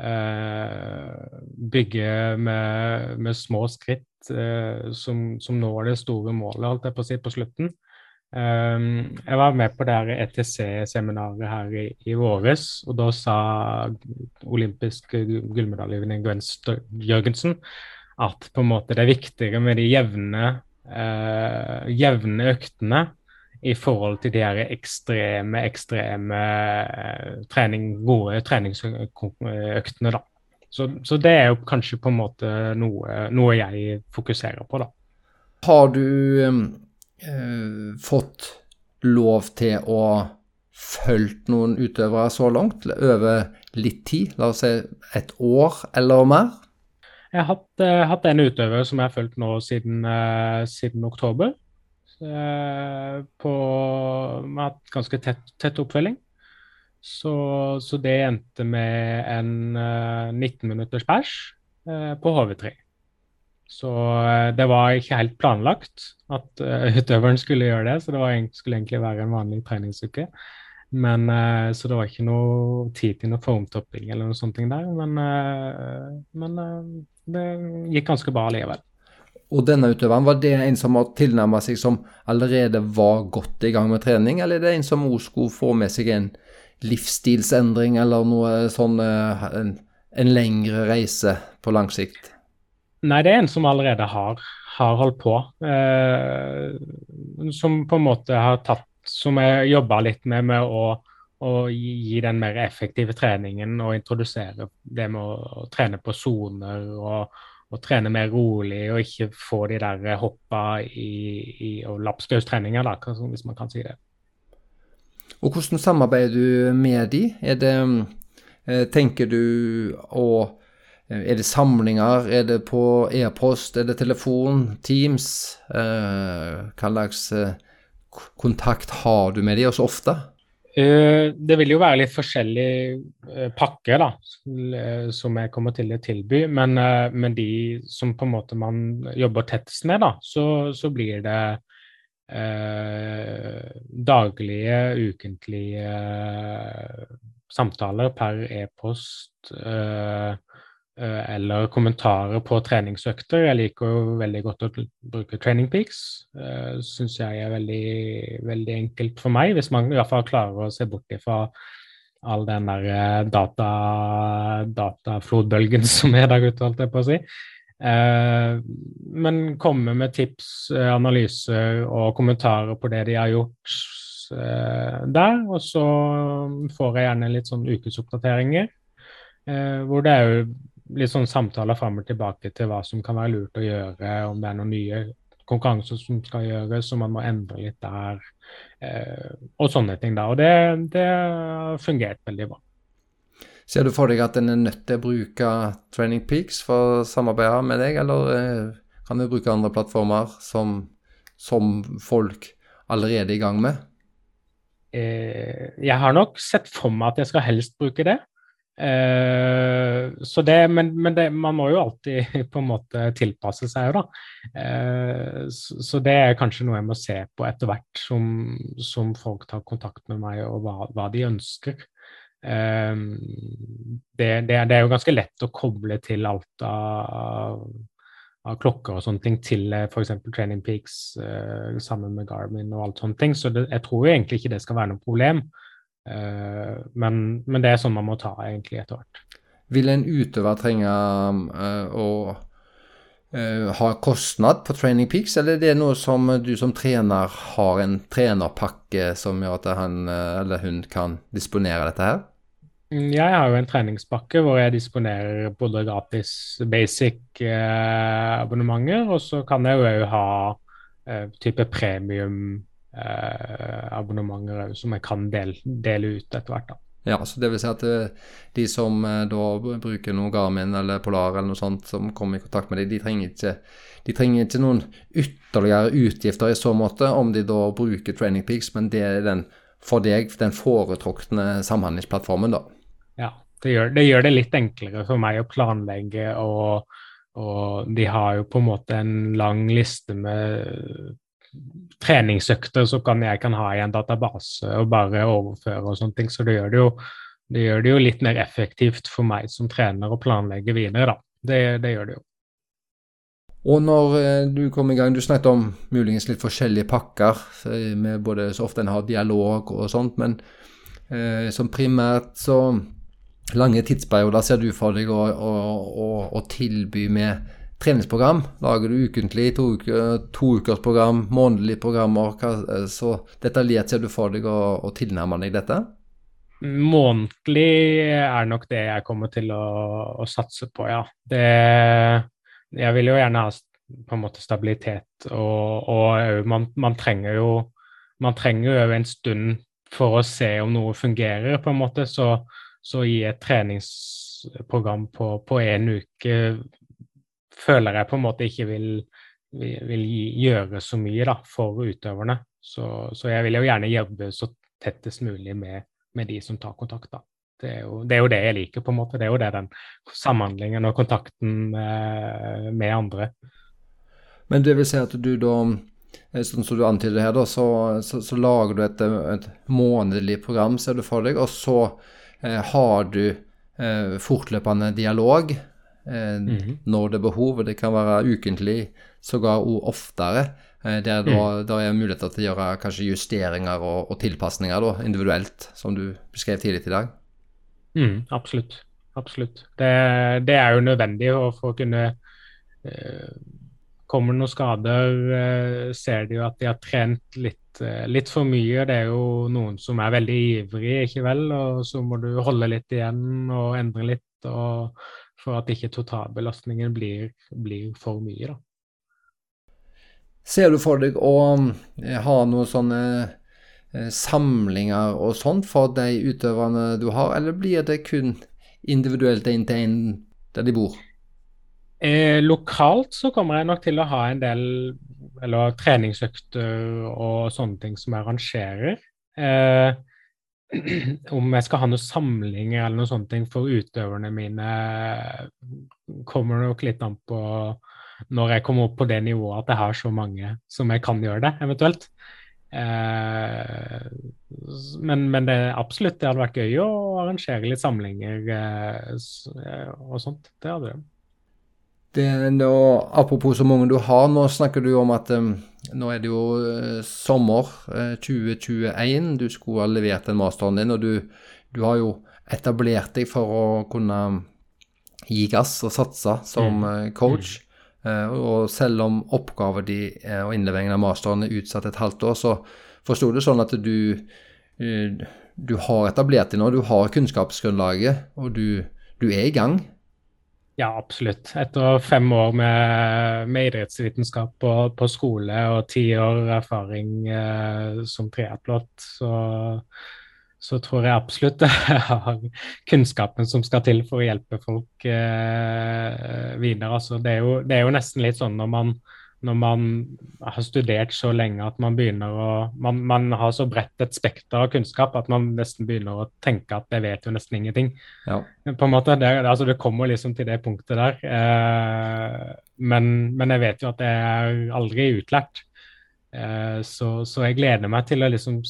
Eh, bygge med, med, små skritt som, som, når det store målet, holdt jeg på å si, på slutten. Um, jeg var med på det ETC-seminaret her i, i, våres, og da sa olympisk gullmedaljevinner Gwen Jørgensen at på en måte det er viktigere med de jevne, uh, jevne øktene i forhold til de her ekstreme, ekstreme eh, trening, gode treningsøktene, da. Så, så, det er jo kanskje på en måte noe, noe jeg fokuserer på, da. Har du eh, fått lov til å følge noen utøvere så langt, over litt tid? La oss si et år eller mer? Jeg har hatt, uh, hatt en utøver som jeg har fulgt nå siden, uh, siden oktober. Uh, på, har hatt ganske tett, tett oppfølging. Så, så, det endte med en 19 minutters pers på HV3. Så det var ikke helt planlagt at utøveren skulle gjøre det, så det var, skulle egentlig være en vanlig treningsuke. Men, uh, så det var ikke noe tid til noe formtopping eller noe sånt der. Men, uh, men uh, det gikk ganske bra likevel. Og denne utøveren, var det en som har tilnærma seg som allerede var godt i gang med trening, eller er det en som også skulle få med seg en livsstilsendring eller noe sånn en, en lengre reise på lang sikt? Nei, det er en som allerede har, har holdt på. som på en måte har tatt som jeg jobba litt med, med å, å gi, den mer effektive treningen og introdusere det med å, å trene på soner og, og, trene mer rolig og ikke få de der hoppa i, i og lapskaustreninger, hvis man kan si det. Og Hvordan samarbeider du med de? Er det, eh, tenker du å eh, er det samlinger, er det på e-post, er det telefon, Teams? Eh, hva slags kontakt har du med de, og så ofte? Uh, det vil jo være litt forskjellige pakke pakker da, uh, som jeg kommer til å tilby. Men, men, de som på en måte man jobber tettest med, da, så, så blir det daglige, ukentlige samtaler per e-post. Eh, eller kommentarer på treningsøkter. Jeg liker jo veldig godt å bruke training peaks. Uh, Syns jeg er veldig, veldig, enkelt for meg, hvis man i hvert fall klarer å se bort ifra all den der eh, data, dataflodbølgen som er der ute, holdt jeg på å si. Men komme med tips, analyser og kommentarer på det de har gjort der. Og så får jeg gjerne litt sånn ukesoppdateringer. Hvor det er jo litt sånn samtaler fram og tilbake til hva som kan være lurt å gjøre, om det er noen nye konkurranser som skal gjøres, så man må endre litt der, eh, og sånne ting. da, og det, det har fungert veldig bra. Ser du for deg at en er nødt til å bruke Training Peaks for å samarbeide med deg, eller eh, kan du bruke andre plattformer som, som folk allerede er i gang med? Eh, jeg har nok sett for meg at jeg skal helst bruke det. Uh, så det, men, men det, man må jo alltid på en måte tilpasse seg, da. Uh, så, så, det er kanskje noe jeg må se på etter hvert som, som folk tar kontakt med meg, og hva, hva de ønsker. Uh, det, det, er jo ganske lett å koble til alt av, av klokker og sånne ting til f.eks. Training Peaks sammen med Garmin og alt sånne ting, så jeg tror jo egentlig ikke det skal være noe problem. Eh, men, men, det er sånn man må ta egentlig etter hvert. Vil en utøver trenge uh, å uh, ha kostnad på Training Peaks, eller er det noe som du som trener har en trenerpakke som gjør at han eller hun kan disponere dette her? Mm, jeg har jo en treningspakke hvor jeg disponerer både gratis basic abonnementer, og så kan jeg jo ha type premium eh, abonnementer som jeg kan dele, dele ut etter hvert. da. Ja, så det vil si at eh, de som eh, da bruker noe Garmin eller Polar eller noe sånt, som kommer i kontakt med dem, de trenger ikke, de trenger ikke noen ytterligere utgifter i så måte om de da bruker Training Peaks, men det er den for deg den foretrukne samhandlingsplattformen, da. Ja, det gjør, det gjør, det litt enklere for meg å planlegge, og, og de har jo på en måte en lang liste med treningsøkter så kan jeg kan ha i en database og bare overføre og sånne ting. Så det gjør det jo, det gjør det jo litt mer effektivt for meg som trener å planlegge videre, da. Det, det gjør det jo. Og når eh, du kom i gang, du snakket om muligens litt forskjellige pakker, eh, med både så ofte en har dialog og sånt, men eh, som primært så lange tidsperioder ser du for deg å, å, å, å tilby med treningsprogram? Lager du ukentlig, to, uker, to ukers program, månedlige programmer? Hva, så detaljert ser du for deg å, å tilnærme deg dette? Månedlig er nok det jeg kommer til å, å satse på, ja. Det, jeg vil jo gjerne ha på en måte stabilitet, og, og man, man, trenger jo man trenger jo en stund for å se om noe fungerer, på en måte. Så, så i et treningsprogram på én uke føler jeg på en måte ikke vil, vil, gjøre så mye da, for utøverne. Så, så, jeg vil jo gjerne jobbe så tettest mulig med, med de som tar kontakt. da. Det er, jo, det er, jo, det jeg liker, på en måte. Det er jo det den samhandlingen og kontakten med, med andre. Men det vil si at du da, eh, sånn som du antyder her, da, så, så, så lager du et, et, månedlig program, ser du for deg, og så eh, har du eh, fortløpende dialog eh, mm -hmm. når det er behov. Det kan være ukentlig, sågar oftere. Eh, der mm. da er muligheter til å gjøre kanskje justeringer og, og tilpasninger da, individuelt, som du beskrev tidlig i dag. Mm, absolutt. Absolutt. Det, det, er jo nødvendig for å kunne eh, Kommer det noen skader, eh, ser de jo at de har trent litt, eh, litt, for mye. Det er jo noen som er veldig ivrige, ikke vel, og så må du holde litt igjen og endre litt. og for at ikke totalbelastningen blir, blir for mye. Da. Ser du for deg å eh, ha noen sånne eh, samlinger og sånt for de utøverne du har, eller blir det kun individuelt inn til en der de bor? Eh, lokalt så kommer jeg nok til å ha en del eller treningsøkter og sånne ting som jeg arrangerer. Eh, om jeg skal ha noen samlinger eller noen sånne ting for utøverne mine, kommer nok litt an på når jeg kommer opp på det nivået at jeg har så mange som jeg kan gjøre det, eventuelt. Eh, men, men, det absolutt, det hadde vært gøy å arrangere litt samlinger eh, og sånt. Det hadde det. Det, nå, apropos så mange du har, nå snakker du om at um, nå er det jo uh, sommer uh, 2021. Du skulle ha levert den masteren din, og du, du, har jo etablert deg for å kunne gi gass og satse som mm. coach. Mm. og selv om oppgaven din og innleveringen av masteren er utsatt et halvt år, så forsto det sånn at du, du har etablert deg nå, du har kunnskapsgrunnlaget, og du, du er i gang. Ja, absolutt. Etter fem år med, med idrettsvitenskap på, på, skole og ti år erfaring eh, som triatlot, så, så, tror jeg absolutt jeg har kunnskapen som skal til for å hjelpe folk eh, videre. Altså, det, er jo, det, er jo, nesten litt sånn når man når man har studert så lenge at man begynner å Man, man har så bredt et spekter av kunnskap at man nesten begynner å tenke at jeg vet jo nesten ingenting. Ja. På en måte, det, altså det kommer liksom til det punktet der. Eh, men, men, jeg vet jo at jeg er aldri utlært. Eh, så, så, jeg gleder meg til å liksom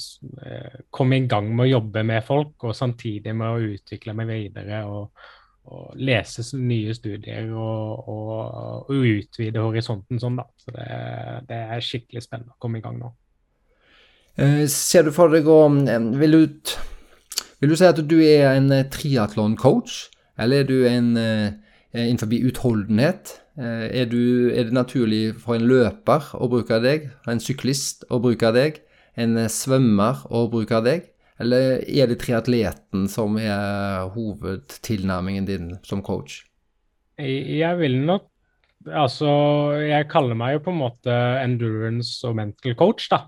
eh, komme i gang med å jobbe med folk, og samtidig med å utvikle meg videre. og og lese nye studier og, og, og, utvide horisonten sånn, da. Så det, det, er skikkelig spennende å komme i gang nå. Eh, ser du for deg å vil, vil, du si at du er en eh, triatlon-coach, eller er du en eh, innenfor utholdenhet? Er, du, er, det naturlig for en løper å bruke deg, en syklist å bruke deg, en svømmer å bruke deg? Eller er det triatleten som er hovedtilnærmingen din som coach? Jeg vil nok Altså, jeg kaller meg jo på en måte endurance og mental coach, da.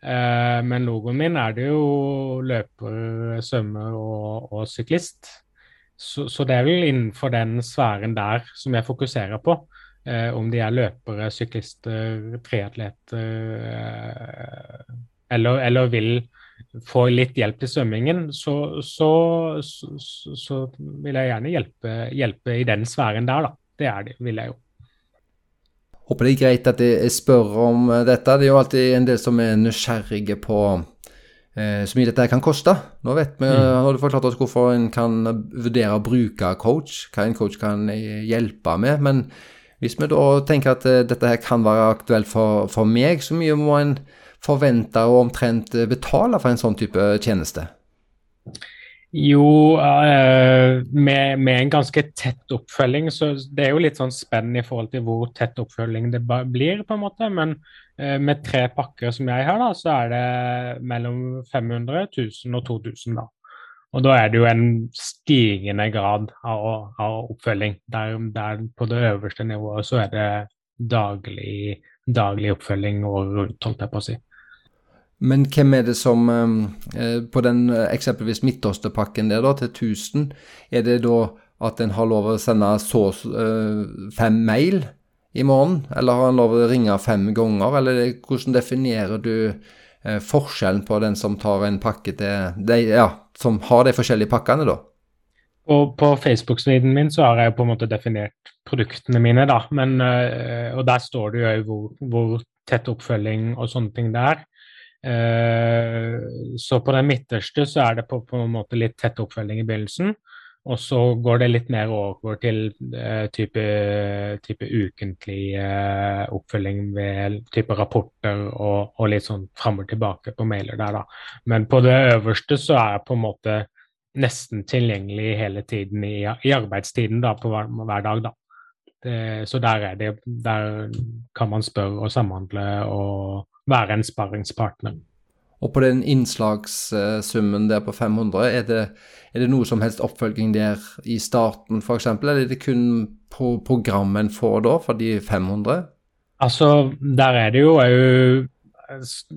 Eh, men logoen min er det jo løper, svømmer og, og syklist. Så, så, det er vel innenfor den sfæren der som jeg fokuserer på. Eh, om de er løpere, syklister, triatleter eh, eller, eller vil får litt hjelp til svømmingen, så, så, så, så vil jeg gjerne hjelpe, hjelpe, i den sfæren der, da. Det er det, vil jeg jo. Håper det er greit at jeg spør om dette. Det er jo alltid en del som er nysgjerrige på eh, så mye dette kan koste. Nå vet vi, mm. har du forklart oss hvorfor en kan vurdere å bruke coach, hva en coach kan hjelpe med. Men hvis vi da tenker at eh, dette her kan være aktuelt for, for meg, så mye må en forvente å omtrent betale for en sånn type tjeneste? Jo, eh, med, med, en ganske tett oppfølging, så det er jo litt sånn spenn i forhold til hvor tett oppfølging det blir, på en måte. Men med tre pakker som jeg har, da, så er det mellom 500, 1000 og 2000, da. Og da er det jo en stigende grad av, av oppfølging. Der, der, på det øverste nivået så er det daglig, daglig oppfølging året rundt, holdt jeg på å si. Men hvem er det som eh, På den eh, eksempelvis Midtøsterpakken der, da, til 1000, er det da at en har lov å sende så eh, fem mail i morgen? Eller har en lov å ringe fem ganger? Eller hvordan definerer du forskjellen på den som tar en pakke til de, ja, som har de forskjellige pakkene, da? Og på Facebook-siden min så har jeg på en måte definert produktene mine, da. Men, og der står det jo hvor, hvor tett oppfølging og sånne ting det er. Eh, så på den midterste så er det på, på, en måte litt tett oppfølging i begynnelsen. Og så går det litt mer over til eh, type, type, ukentlig eh, oppfølging ved type rapporter og, og litt sånn fram og tilbake på mailer der, da. Men på det øverste så er jeg på en måte nesten tilgjengelig hele tiden i, i arbeidstiden da, på hver, hver dag, da. Det, så der er det Der kan man spørre og samhandle og være en sparringspartner. Og på den innslagssummen der på 500, er det, er det noe som helst oppfølging der i starten f.eks., eller er det kun på programmet en får da, for de 500? Altså, der er det jo òg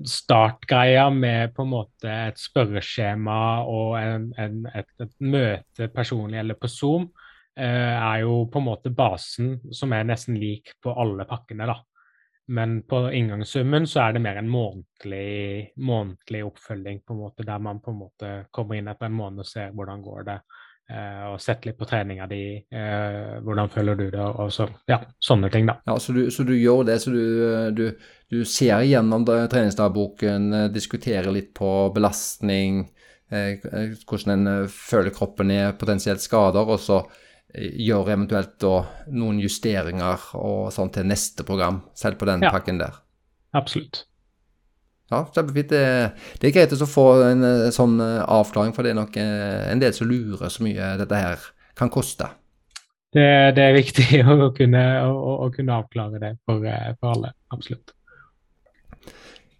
startgreia med på en måte et spørreskjema og en, en, et, et, møte personlig eller på Zoom, eh, er jo på en måte basen som er nesten lik på alle pakkene. da. Men på inngangssummen så er det mer en månedlig, månedlig, oppfølging, på en måte, der man på en måte kommer inn etter en måned og ser hvordan går det eh, og setter litt på treninga di. Eh, hvordan føler du det? og så, ja, Sånne ting, da. Ja, Så du, så du gjør det? Så du, du, du ser gjennom treningsdagboken, eh, diskuterer litt på belastning, eh, eh hvordan en eh, føler kroppen er, potensielt skader, og så gjør eventuelt da noen justeringer og sånn til neste program, selv på den ja. pakken der. Absolutt. Ja, kjempefint. Det, det er greit å få en, en sånn eh, avklaring, for det er nok eh, en del som lurer så mye dette her kan koste. Det, det er viktig å kunne, å, å kunne avklare det for, eh, for, alle. Absolutt.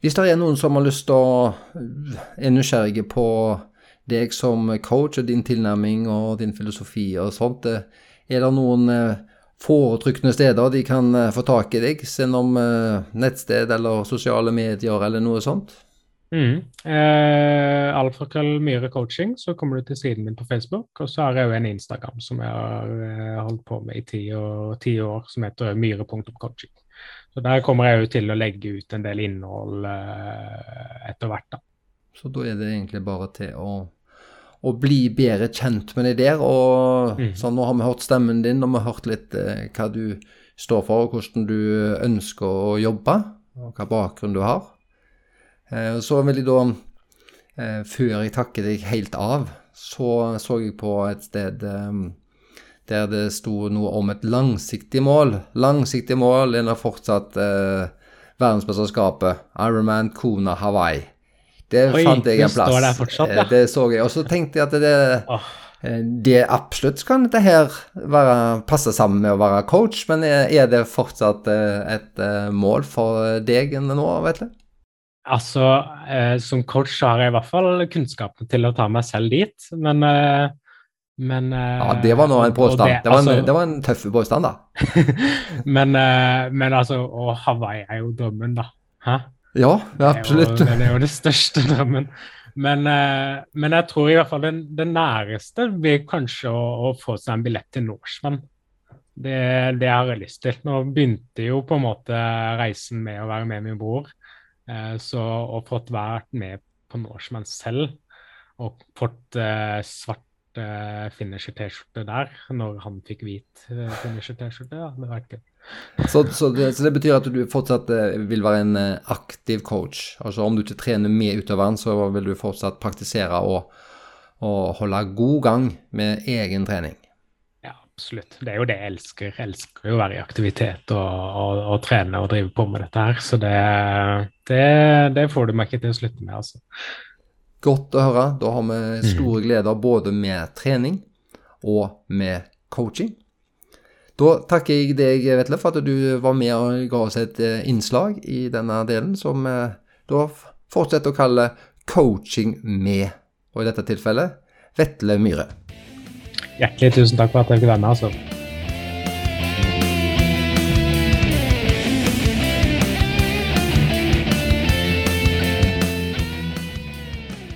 Hvis det er noen som har lyst til å er nysgjerrige på deg som coach og din tilnærming og din filosofi og sånt. Eh, er det noen foretrykkende foretrukne steder de kan eh, få tak i deg, gjennom nettsted eller sosiale medier eller noe sånt? Mm. Eh, Alfakrøll Myhre coaching, så kommer du til siden min på Facebook. Og så har jeg òg en Instagram som jeg har holdt på med i ti, år, ti år, som heter myhre.coaching. Så der kommer jeg òg til å legge ut en del innhold eh, etter hvert, da. Så da er det egentlig bare til å å bli bedre kjent med deg der. Og mm. sånn, nå har vi hørt stemmen din, og vi har hørt litt eh, hva du står for, og hvordan du ønsker å jobbe, og hva bakgrunn du har. Eh, så vil jeg da, eh, før jeg takker deg helt av, så så jeg på et sted eh, der det sto noe om et langsiktig mål. Langsiktig mål er fortsatt eh, verdensmesterskapet Ironman Kona Hawaii. Det Oi, fant jeg en plass. Det, fortsatt, ja. Eh, det så jeg. Og så tenkte jeg at det, oh. det absolutt kan dette her være, passe sammen med å være coach, men er det fortsatt eh, et mål for deg nå, vet du? Altså, eh, som coach har jeg i hvert fall kunnskapen til å ta meg selv dit, men eh, men Ja, det var nå en påstand. Det, det, var en, altså, det, var en, tøff påstand, da. men, men altså Og Hawaii er jo drømmen, da. Hæ? Ja, absolutt. Det er, jo, det er jo det største drømmen. Men, eh, men, jeg tror i hvert fall den, den næreste blir kanskje å, å, få seg en billett til Norseman. Det, det, har jeg lyst til. Nå begynte jo på en måte reisen med å være med min bror. Eh, så å fått vært med på Norseman selv og fått uh, svart eh, finisher-T-skjorte der når han fikk hvit eh, finisher-T-skjorte, ja, det var gøy. Så, så, det, så, det, betyr at du fortsatt eh, vil være en eh, aktiv coach? Altså Om du ikke trener med utøveren, så vil du fortsatt praktisere og, og holde god gang med egen trening? Ja, absolutt. Det er jo det jeg elsker. Jeg elsker jo å være i aktivitet og, og, og, trene og drive på med dette her. Så det, det, det får du meg ikke til å slutte med, altså. Godt å høre. Da har vi store gleder både med trening og med coaching. Da takker jeg deg, Vetle, for at du var med og ga oss et eh, innslag i denne delen, som vi da fortsetter å kalle coaching med, og i dette tilfellet Vetle Myhre. Hjertelig tusen takk for at jeg fikk være med. altså.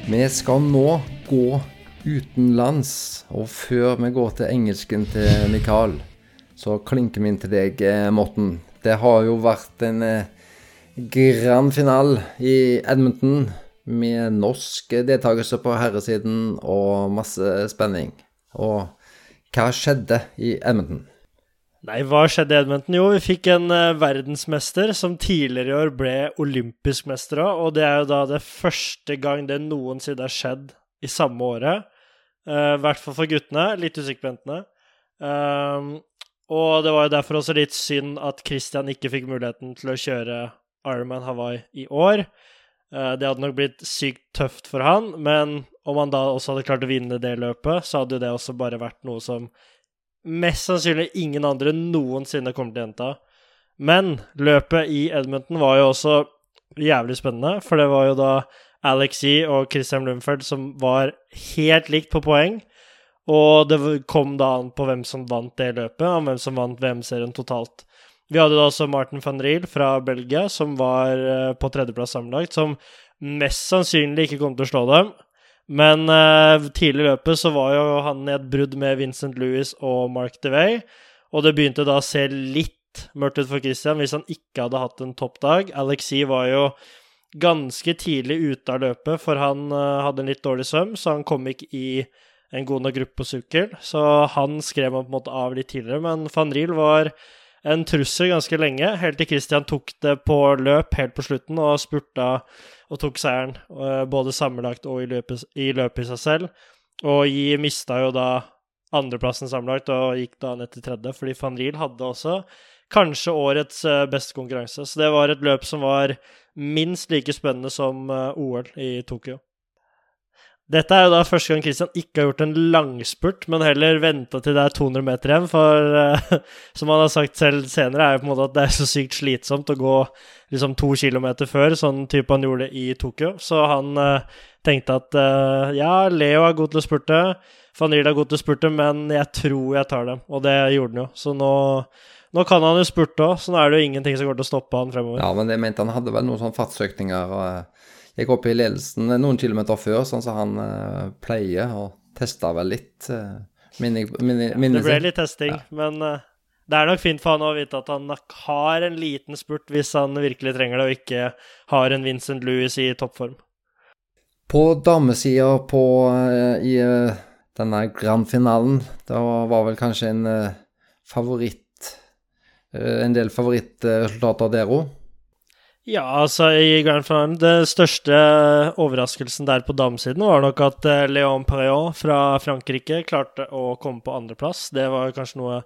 Vi skal nå gå utenlands, og før vi går til engelsken til Mikael, så klinker vi inn til deg, eh, Morten. Det har jo vært en eh, grand finale i Edmonton med norsk deltakelse på herresiden og masse spenning. Og hva skjedde i Edmonton? Nei, hva skjedde i Edmonton? Jo, vi fikk en uh, verdensmester som tidligere i år ble olympisk mester òg, og det er jo da det første gang det noensinne har skjedd i samme året. Uh, hvert fall for guttene. Litt usikker på. Uh, og det var jo derfor også litt synd at Christian ikke fikk muligheten til å kjøre Ironman Hawaii i år. Uh, det hadde nok blitt sykt tøft for han, men om han da også hadde klart å vinne det løpet, så hadde jo det også bare vært noe som mest sannsynlig ingen andre noensinne kommer til å gjenta. Men løpet i Edmonton var jo også jævlig spennende, for det var jo da Alex E og Christian Blumfeld som var helt likt på poeng. Og det kom da an på hvem som vant det løpet, og hvem som vant VM-serien totalt. Vi hadde da også Martin van Riel fra Belgia, som var eh, på tredjeplass sammenlagt, som mest sannsynlig ikke kom til å slå dem. Men eh, tidlig i løpet så var jo han i et brudd med Vincent Louis og Mark DeVay, og det begynte da å se litt mørkt ut for Christian hvis han ikke hadde hatt en toppdag. Alexi var jo ganske tidlig ute av løpet, for han eh, hadde en litt dårlig svøm, så han kom ikke i en god nok gruppe på sykkel. Så han skrev man på en måte av litt tidligere, men van Riel var en trussel ganske lenge, helt til Christian tok det på løp helt på slutten og spurta og tok seieren, eh, både sammenlagt og i løpet, i løpet i seg selv. Og Yi mista jo da andreplassen sammenlagt og gikk da ned til tredje, fordi van Riel hadde også kanskje årets eh, beste konkurranse. Så det var et løp som var minst like spennende som eh, OL i Tokyo. Dette er jo da første gang Christian ikke har gjort en langspurt, men heller venta til det er 200 meter igjen. For uh, som han har sagt selv senere, er jo på en måte at det er så sykt slitsomt å gå liksom to kilometer før, sånn type han gjorde i Tokyo. Så han uh, tenkte at uh, ja, Leo er god til å spurte, van Riel er god til å spurte, men jeg tror jeg tar dem. Og det gjorde han jo. Så nå, nå kan han jo spurte òg, så nå er det jo ingenting som går til å stoppe han fremover. Ja, men jeg mente han hadde vel noen sånne fartsøkninger. og gikk opp i ledelsen noen kilometer før, sånn som han uh, pleier, og testa vel litt. Uh, minne, minne, minne det ble litt testing, ja. men uh, det er nok fint for han å vite at han har en liten spurt hvis han virkelig trenger det, og ikke har en Vincent Louis i toppform. På damesida på i denne grandfinalen, da var vel kanskje en favoritt En del favorittresultater der òg. Ja, altså i Grand Finale Den største overraskelsen der på damesiden var nok at Leon Léon Perriot fra Frankrike klarte å komme på andreplass. Det var kanskje noe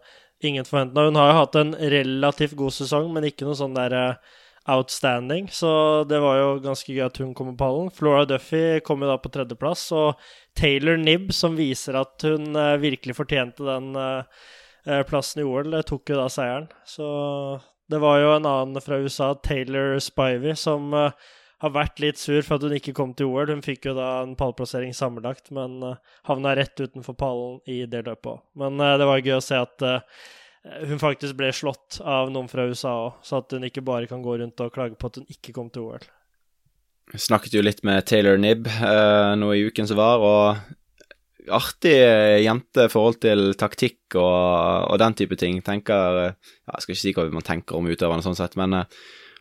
ingen forventa. Hun har jo hatt en relativt god sesong, men ikke noe sånn der eh, outstanding. Så det var jo ganske gøy at hun kom på pallen. Flora Duffy kom jo da på tredjeplass, og Taylor Nibb, som viser at hun eh, virkelig fortjente den plassen i OL, tok jo da seieren. Så det var jo en annen fra USA, Taylor Spivey, som uh, har vært litt sur for at hun ikke kom til OL. Hun fikk jo da en pallplassering sammenlagt, men uh, havna rett utenfor pallen i det løpet òg. Men uh, det var gøy å se at hun faktisk ble slått av noen fra USA òg, så at hun ikke bare kan gå rundt og klage på at hun ikke kom til OL. Jeg snakket jo litt med Taylor Nibb nå i uken som var, og artig eh, jente i forhold til taktikk og, og, den type ting. Tenker ja, Jeg skal ikke si hva man tenker om utøverne, sånn sett, men uh,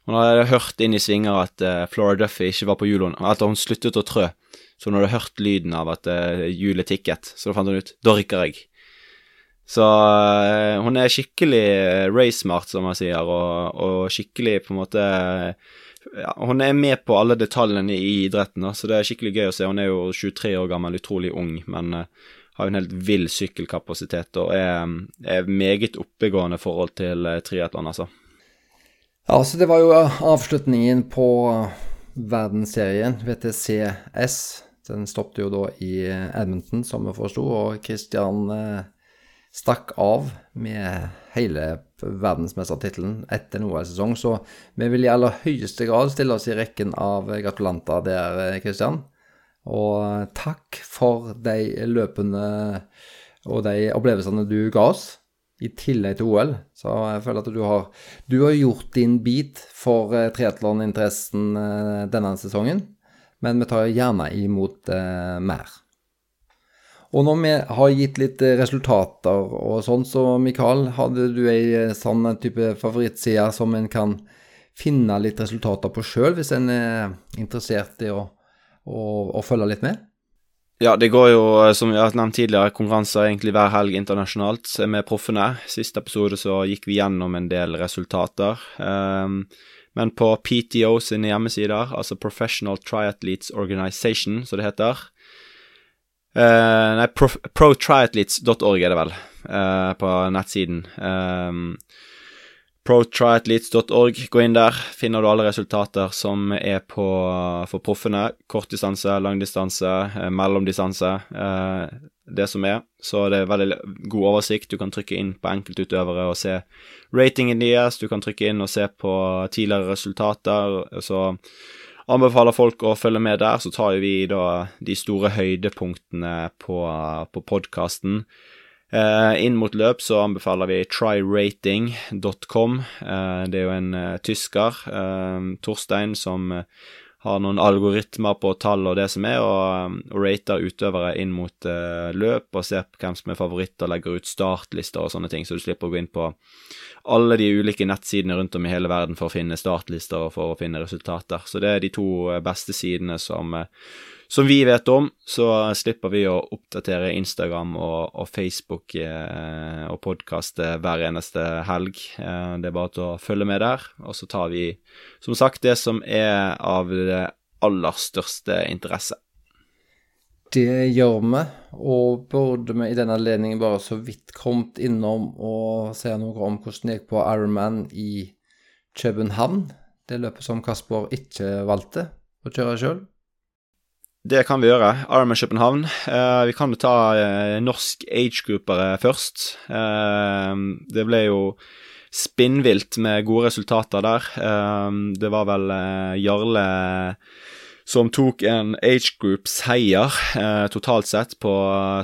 hun hadde hørt inn i svinger at uh, Flora Duffy ikke var på hjulet, at hun sluttet å trø. Så hun hadde hørt lyden av at uh, tikket, så da fant hun ut da rykker jeg. Så hun er skikkelig race-smart, som man sier, og, og, skikkelig på en måte ja, Hun er med på alle detaljene i idretten, så det er skikkelig gøy å se. Hun er jo 23 år gammel, utrolig ung, men uh, har en helt vill sykkelkapasitet og er, er meget oppegående forhold til uh, triatlon, altså. Ja, så det var jo avslutningen på verdensserien, VTCS, Den stoppet jo da i Edmonton, som vi forsto, og Christian eh, stakk av med hele verdensmestertittelen etter en OL-sesong. Så vi vil i aller høyeste grad stille oss i rekken av gratulanter der, Kristian. Og takk for de løpene og de opplevelsene du ga oss, i tillegg til OL. Så jeg føler at du har, du har gjort din bit for triatloninteressen denne sesongen men vi tar gjerne imot eh, mer. Og når vi har gitt litt eh, resultater og sånn, så Mikael, hadde du ei sånn type favorittside som en kan finne litt resultater på sjøl, hvis en er interessert i å, å, å, følge litt med? Ja, det går jo, eh, som vi har nevnt tidligere, konkurranser egentlig hver helg internasjonalt med proffene. Siste episode så gikk vi gjennom en del resultater. Um, men på PTO sine hjemmesider, altså Professional Triathletes Organization, som det heter uh, Nei, protriathletes.org er det vel, uh, på nettsiden. Um, protriathletes.org, gå inn der, finner du alle resultater som er på for proffene. Kortdistanse, langdistanse, uh, mellomdistanse. Uh, det som er. Så det er veldig god oversikt. Du kan trykke inn på enkeltutøvere og se ratingen deres. Du kan trykke inn og se på tidligere resultater. Så anbefaler folk å følge med der. Så tar vi da de store høydepunktene på, på podkasten. Eh, inn mot løp så anbefaler vi tryrating.com. Eh, det er jo en uh, tysker, eh, Torstein, som har noen algoritmer på tall og det som er, og, og rater utøvere inn mot uh, løp og ser på hvem som er favoritter, legger ut startlister og sånne ting, så du slipper å gå inn på alle de ulike nettsidene rundt om i hele verden for å finne startlister og for å finne resultater. Så det er de to eh, beste sidene som uh, som vi vet om, så slipper vi å oppdatere Instagram og, og Facebook eh, og podkast hver eneste helg. Eh, det er bare til å følge med der. Og så tar vi, som sagt, det som er av det aller største interesse. Det gjør vi, og burde vi i denne anledningen bare så vidt kommet innom og si noe om hvordan det gikk på Ironman i København. Det løpet som Kasper ikke valgte å kjøre sjøl. Det kan vi gjøre. Ironman København. Eh, vi kan jo ta eh, norsk agegroupere først. Eh, det ble jo spinnvilt med gode resultater der. det var vel Jarle som tok en age group-seier totalt sett på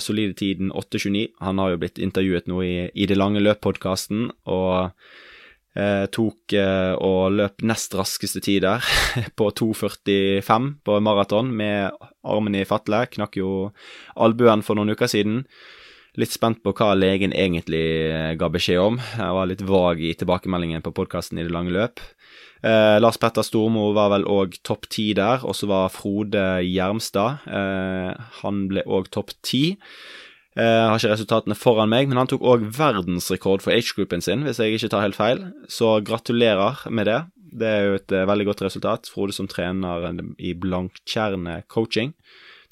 solide tiden 8.29. Han har jo blitt intervjuet nå i, i Det lange løp-podkasten, og Eh, tok eh, og løp nest raskeste tid der, på 2,45 på maraton med armen i fatle. Knakk jo albuen for noen uker siden. Litt spent på hva legen egentlig eh, ga beskjed om. Jeg var litt vag i tilbakemeldingen på podkasten i det lange løp. Eh, Lars Petter Stormo var vel òg topp ti der, og så var Frode Gjermstad. Eh, han ble òg topp ti. Jeg uh, har ikke resultatene foran meg, men han tok òg verdensrekord for age-groupen sin, hvis jeg ikke tar helt feil. Så gratulerer med det. Det er jo et uh, veldig godt resultat. Frode som trener i Blanktjerne coaching.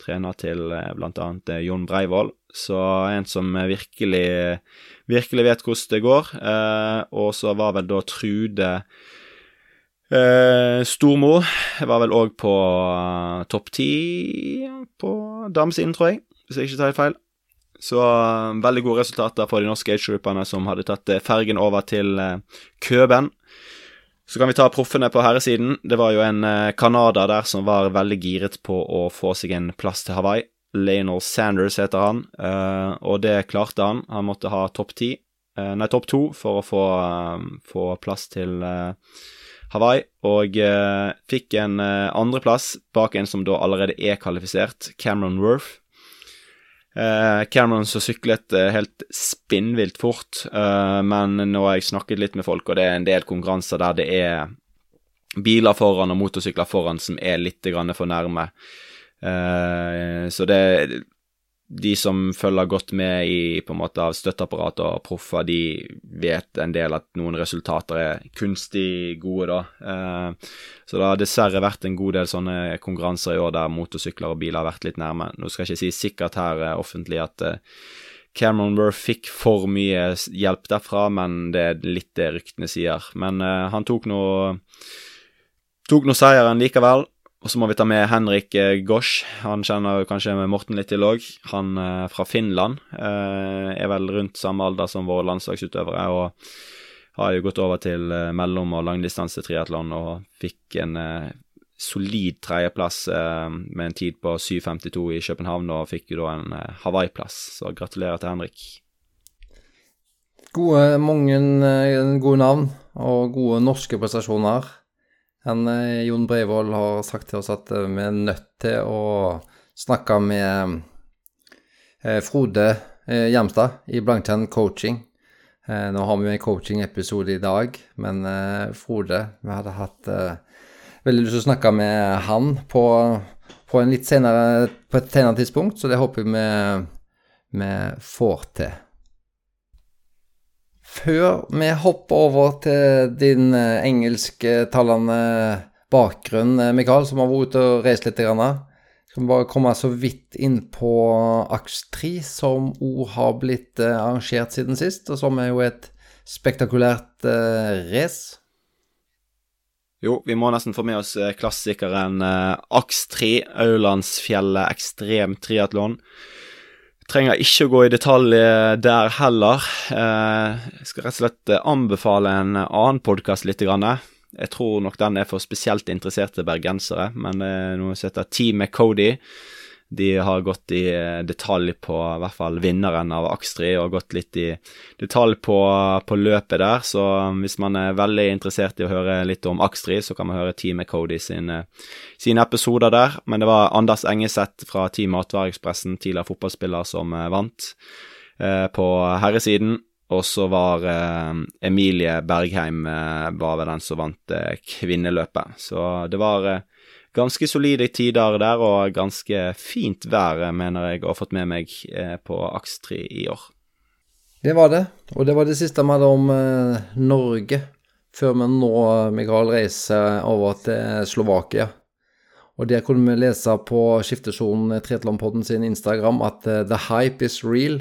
Trener til uh, bl.a. Jon Breivoll. Så en som virkelig, virkelig vet hvordan det går. og så var vel da Trude Stormo var vel òg på topp ti på damesiden, tror jeg, hvis jeg ikke tar helt feil. Så uh, veldig gode resultater for de norske age som hadde tatt uh, fergen over til uh, Køben. Så kan vi ta proffene på herresiden. Det var jo en canadier der som var veldig giret på å få seg en plass til Hawaii. Leonel Sanders heter han, og det klarte han. Han måtte ha topp ti, nei, topp to for å få, få plass til Hawaii, og fikk en andreplass bak en som da allerede er kvalifisert, Cameron Worth. Uh, Cameron som syklet uh, helt spinnvilt fort, uh, men nå har jeg snakket litt med folk, og det er en del konkurranser der det er biler foran og motorsykler foran som er litt for nærme. så det de som følger godt med i på en måte av støtteapparat og proffer, de vet en del at noen resultater er kunstig gode, da. Eh, så det har dessverre vært en god del sånne konkurranser i år der motorsykler og biler har vært litt nærme. Nå skal jeg ikke si sikkert her eh, offentlig at eh, Cameron Worth fikk for mye hjelp derfra, men det er litt det ryktene sier. Men han tok nå tok nå seieren likevel. Og så må vi ta med Henrik eh, Gosch. Han kjenner kanskje Morten litt til òg. Han er fra Finland eh, er vel rundt samme alder som våre landslagsutøvere. og har jo gått over til eh, mellom- og langdistansetriatlon og fikk en eh, solid tredjeplass eh, med en tid på 7.52 i København, og fikk jo da en eh, Hawaii-plass. Så gratulerer til Henrik. Gode, mange eh, gode navn og gode norske prestasjoner. Han, eh, Jon Breivoll har sagt til oss at eh, vi er nødt til å snakke med eh, Frode Hjemstad i Blanktenn coaching. Nå har vi en coaching-episode i dag, men Frode Vi hadde hatt veldig lyst til å snakke med han på, på, senere, på et senere tidspunkt, så det håper vi vi får til. Før vi hopper over til din eh, engelsktalende bakgrunn, eh, Mikael, som har vært ute og reist litt, skal vi bare komme så vidt inn på aks 3, som òg har blitt eh, arrangert siden sist, og som er jo et spektakulært race. Jo, vi må nesten få med oss klassikeren eh, AX3, Aulandsfjellet ekstrem triatlon. Trenger ikke å gå i detalj eh, der heller. Eh, jeg skal rett og slett eh, anbefale en annen podkast litt. Jeg tror nok den er for spesielt interesserte bergensere, men det er noe som heter Team med Cody. De har gått i eh, detalj på i hvert fall vinneren av Akstri og gått litt i detalj på, på løpet der. Så hvis man er veldig interessert i å høre litt om Akstri, så kan man høre Team Cody sine, sine episoder der. Men det var Anders Engeseth fra Team Matvareekspressen, tidligere fotballspiller, som eh, vant eh, på herresiden. Og så var eh, Emilie Bergheim eh, var vel den som vant eh, kvinneløpet. Så det var eh, ganske solide tider der, og ganske fint vær, mener jeg, å fått med meg eh, på Akstri i år. Det var det, og det var det siste vi hadde om eh, Norge, før vi nå, Mikael, reiser over til Slovakia. Og der kunne vi lese på skiftesonen Tretlandpodden sin Instagram at eh, the hype is real.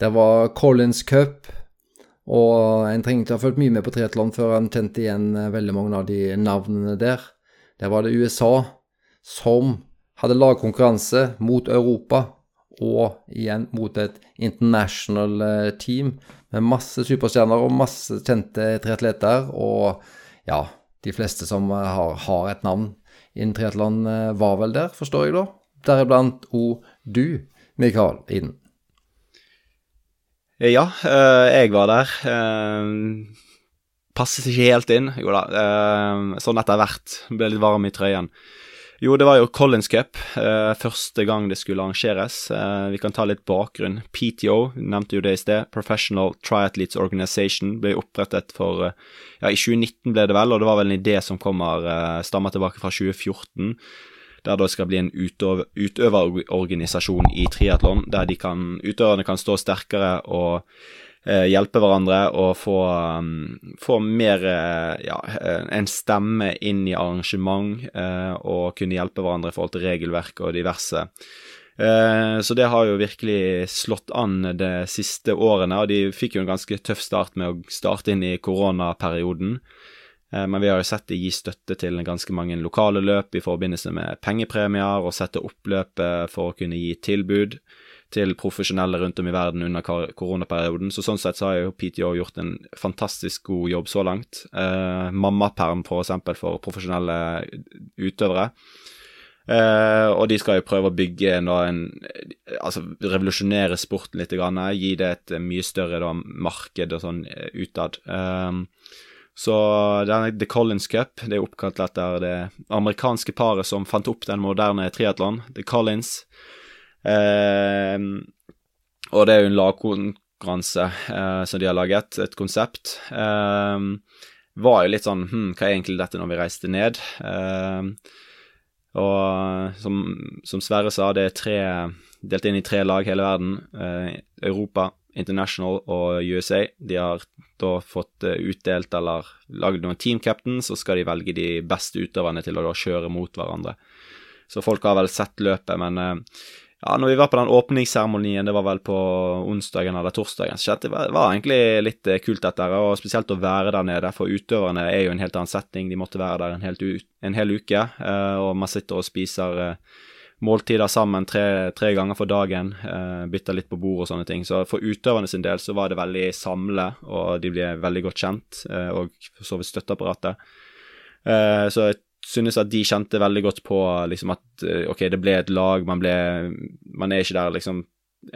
Det var Collins Cup, og en trenger ikke ha fulgt mye med på Tretland før en kjente igjen eh, veldig mange av de navnene der. Der var det USA som hadde lagkonkurranse mot Europa, og igjen mot et international eh, team med masse superstjerner og masse kjente triatleter. Og ja, de fleste som eh, har, har et navn innen triatlon, eh, var vel der, forstår jeg da. Deriblant òg du, Mikael Iden. Ja, jeg var der. Passet ikke helt inn. Jo da, eh, sånn etter hvert. Ble litt varm i trøyen. Jo, det var jo Collins Cup, eh, første gang det skulle arrangeres. Eh, vi kan ta litt bakgrunn. PTO, nevnte jo det i sted. Professional Triathletes Organization ble opprettet for eh, Ja, i 2019 ble det vel, og det var vel en idé som kommer eh, stammer tilbake fra 2014. Der det skal bli en utøverorganisasjon i triatlon, der de kan, utøverne kan stå sterkere og hjelpe hverandre og få, um, få mer eh, ja, eh, en stemme inn i arrangement eh, og kunne hjelpe hverandre i forhold til regelverk og diverse. Eh, så det har jo virkelig slått an de siste årene, og de fikk jo en ganske tøff start med å starte inn i koronaperioden. Eh, Men vi har jo sett de gi støtte til ganske mange lokale løp i forbindelse med pengepremier, og sette opp løpet for å kunne gi tilbud til profesjonelle rundt om i verden under koronaperioden. Så sånn sett så har jo PTO gjort en fantastisk god jobb så langt. Eh, mammaperm for eksempel for profesjonelle utøvere. Eh, og de skal jo prøve å bygge nå en Altså revolusjonere sporten litt, grann, gi det et mye større da, marked og sånn eh, utad. Eh, så denne The Collins Cup det er oppkalt etter det amerikanske paret som fant opp den moderne triatlon, The Collins. Eh, og det er jo en lagkonkurranse eh, som de har laget, et konsept. Eh, var jo litt sånn hm, hva er egentlig dette når vi reiste ned? Eh, og som, som Sverre sa, det er tre, delt inn i tre lag hele verden. Eh, Europa, International og USA. De har da fått eh, utdelt eller lagd noen team captains, så skal de velge de beste utøverne til å da kjøre mot hverandre. Så folk har vel sett løpet, men ja, når vi var på den åpningsseremonien, det var vel på onsdagen eller torsdagen, så det var egentlig litt eh, kult dette, og spesielt å være der nede. For utøverne er jo en helt annen setting, de måtte være der en, helt, en hel uke. Eh, og man sitter og spiser eh, måltider sammen tre, tre, ganger for dagen, bytter litt på bord og sånne ting. Så for utøverne sin del så var det veldig samle, og de ble veldig godt kjent, og så vidt støtteapparatet. Så jeg synes at de kjente veldig godt på liksom at eh, ok, det ble et lag, man ble Man er ikke der liksom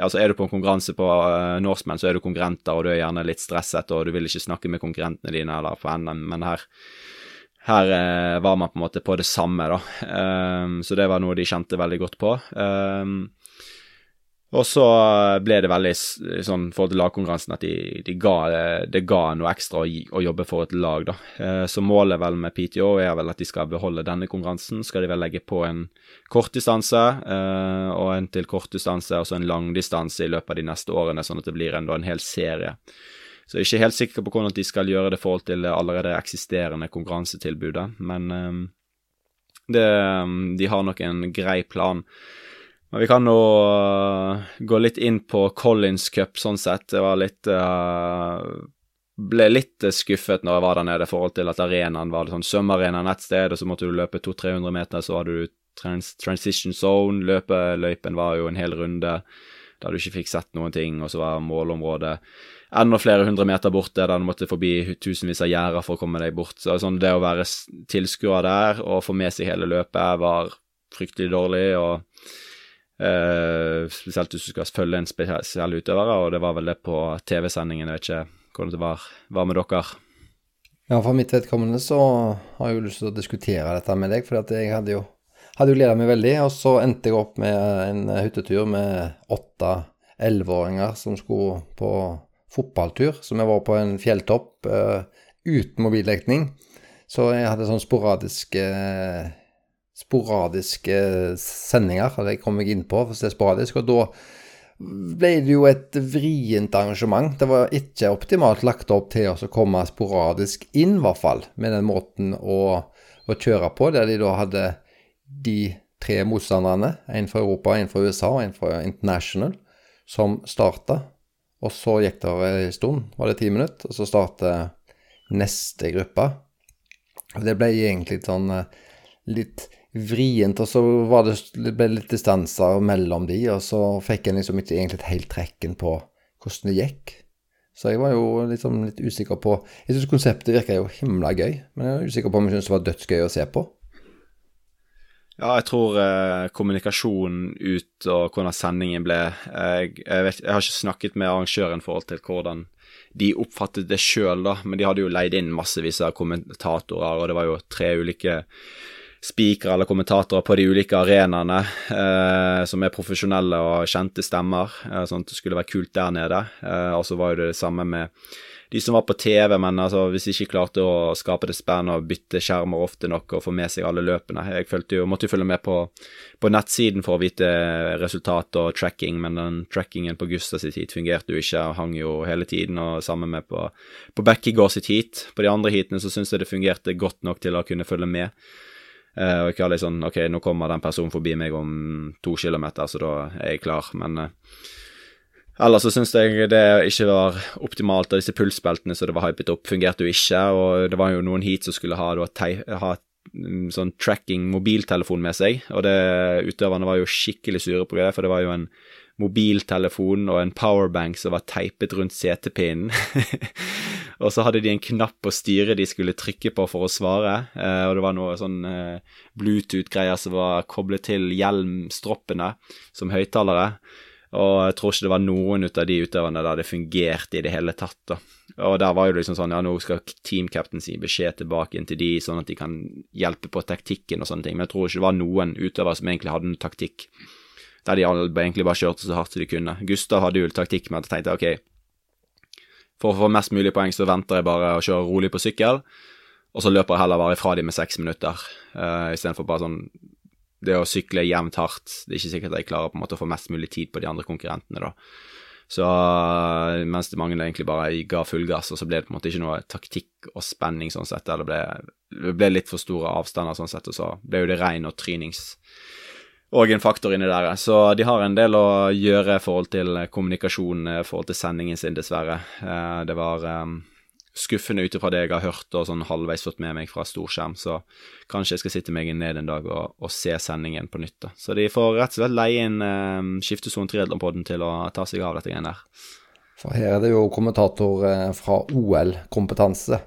Altså Er du på en konkurranse på uh, Norseman, så er du konkurrenter, og du er gjerne litt stresset, og du vil ikke snakke med konkurrentene dine eller på NM, men her her uh, var man på en måte på det samme, da. Um, så det var noe de kjente veldig godt på. Um, og så ble det veldig sånn forhold til lagkonkurransen at de, de ga, det ga noe ekstra å, å, jobbe for et lag, da. Eh, så målet vel med PTO er vel at de skal beholde denne konkurransen. Skal de vel legge på en kortdistanse distanse, og en til kortdistanse og så en langdistanse i løpet av de neste årene, sånn at det blir en, en hel serie. Så jeg er ikke helt sikker på hvordan de skal gjøre det i forhold til det allerede eksisterende konkurransetilbudet, men eh, det, de har nok en grei plan. Men vi kan nå uh, gå litt inn på Collins Cup sånn sett. Det var litt uh, Ble litt skuffet når jeg var der nede i forhold til at arenaen var sånn svømmearenaen et sted, og så måtte du løpe 200-300 meter, så hadde du trans transition zone. Løpeløypen var jo en hel runde der du ikke fikk sett noen ting, og så var målområdet enda flere hundre meter borte, der du måtte forbi tusenvis av gjerder for å komme deg bort. Så sånn, det å være tilskuer der og få med seg hele løpet var fryktelig dårlig. og Uh, spesielt hvis du skal følge en spesiell utøver, og det var vel det på TV-sendingen. Jeg vet ikke hvordan det var, var med dere. Ja, for mitt vedkommende så har jeg jo lyst til å diskutere dette med deg, for jeg hadde jo, hadde jo gleda meg veldig. Og så endte jeg opp med en hyttetur med åtte elleveåringer som skulle på fotballtur. Så vi var på en fjelltopp uh, uten mobildekning. Så jeg hadde sånn sporadisk uh, sporadiske sendinger. Kom jeg inn på, for det er sporadisk. Og da ble det jo et vrient arrangement. Det var ikke optimalt lagt opp til å komme sporadisk inn, i hvert fall, med den måten å, å kjøre på, der de da hadde de tre motstanderne, en fra Europa, en fra USA og en fra International, som starta. Og så gikk det en stund, var det ti minutter, og så startet neste gruppe. Det ble egentlig sånn eh, litt vrient, og så var det, ble litt distanser mellom de, og så fikk en liksom ikke egentlig helt trekken på hvordan det gikk. Så jeg var jo liksom litt usikker på Jeg syns konseptet virka jo himla gøy, men jeg var usikker på om jeg syntes det var dødsgøy å se på. Ja, jeg tror eh, kommunikasjonen ut og hvordan sendingen ble jeg, jeg, vet, jeg, har ikke snakket med arrangøren i forhold til hvordan de oppfattet det sjøl, da, men de hadde jo leid inn massevis av kommentatorer, og det var jo tre ulike spikere eller kommentatorer på de ulike arenaene eh, som er profesjonelle og kjente stemmer, eh, sånn at det skulle være kult der nede. Eh, og så var jo det det samme med de som var på TV, men altså, hvis de ikke klarte å skape det spennende og bytte skjermer ofte nok og få med seg alle løpene Jeg jo, måtte jo følge med på, på nettsiden for å vite resultat og tracking, men den trackingen på Gustav sitt heat fungerte jo ikke og hang jo hele tiden, og sammen med på, på Bekkegård sitt heat. På de andre heatene så syns jeg det fungerte godt nok til å kunne følge med. Uh, og ikke alle er sånn OK, nå kommer den personen forbi meg om to kilometer, så da er jeg klar. Men uh, ellers så syns jeg det ikke var optimalt. Og disse pulsbeltene som det var hypet opp, fungerte jo ikke. Og det var jo noen hit som skulle ha, da, ha mm, sånn tracking mobiltelefon med seg, og det, utøverne var jo skikkelig sure på det, for det var jo en mobiltelefon og en powerbank som var teipet rundt setepinnen. Og så hadde de en knapp på styret de skulle trykke på for å svare, eh, og det var noe sånn eh, Bluetooth-greier som var koblet til hjelmstroppene som høyttalere. Og jeg tror ikke det var noen av de utøverne der det fungerte i det hele tatt. da. Og der var jo liksom sånn, ja, nå skal teamcaptain si beskjed tilbake inn til de, sånn at de kan hjelpe på taktikken og sånne ting. Men jeg tror ikke det var noen utøvere som egentlig hadde noen taktikk der de egentlig bare kjørte så hardt som de kunne. Gustav hadde jo taktikk med at jeg tenkte ok, for å få mest mulig poeng så venter jeg bare å kjøre rolig på sykkel, og så løper jeg heller bare ifra de med seks minutter, uh, istedenfor bare sånn Det å sykle jevnt hardt, det er ikke sikkert at jeg klarer på en måte å få mest mulig tid på de andre konkurrentene, da. Så uh, mens det mange egentlig bare ga full gass, og så ble det på en måte ikke noe taktikk og spenning sånn sett, eller det ble litt for store avstander sånn sett, og så ble jo det regn og trynings òg en faktor inni der. Så de har en del å gjøre i forhold til kommunikasjon i forhold til sendingen sin, dessverre. Eh, det var eh, skuffende ut ifra det jeg har hørt og sånn halvveis fått med meg fra storskjerm, så kanskje jeg skal sitte meg ned en dag og, og se sendingen på nytt. da. Så de får rett og slett leie inn eh, Skiftesonen Triatlonpodden til å ta seg av dette greiene der. For her er det jo kommentator eh, fra OL-kompetanse.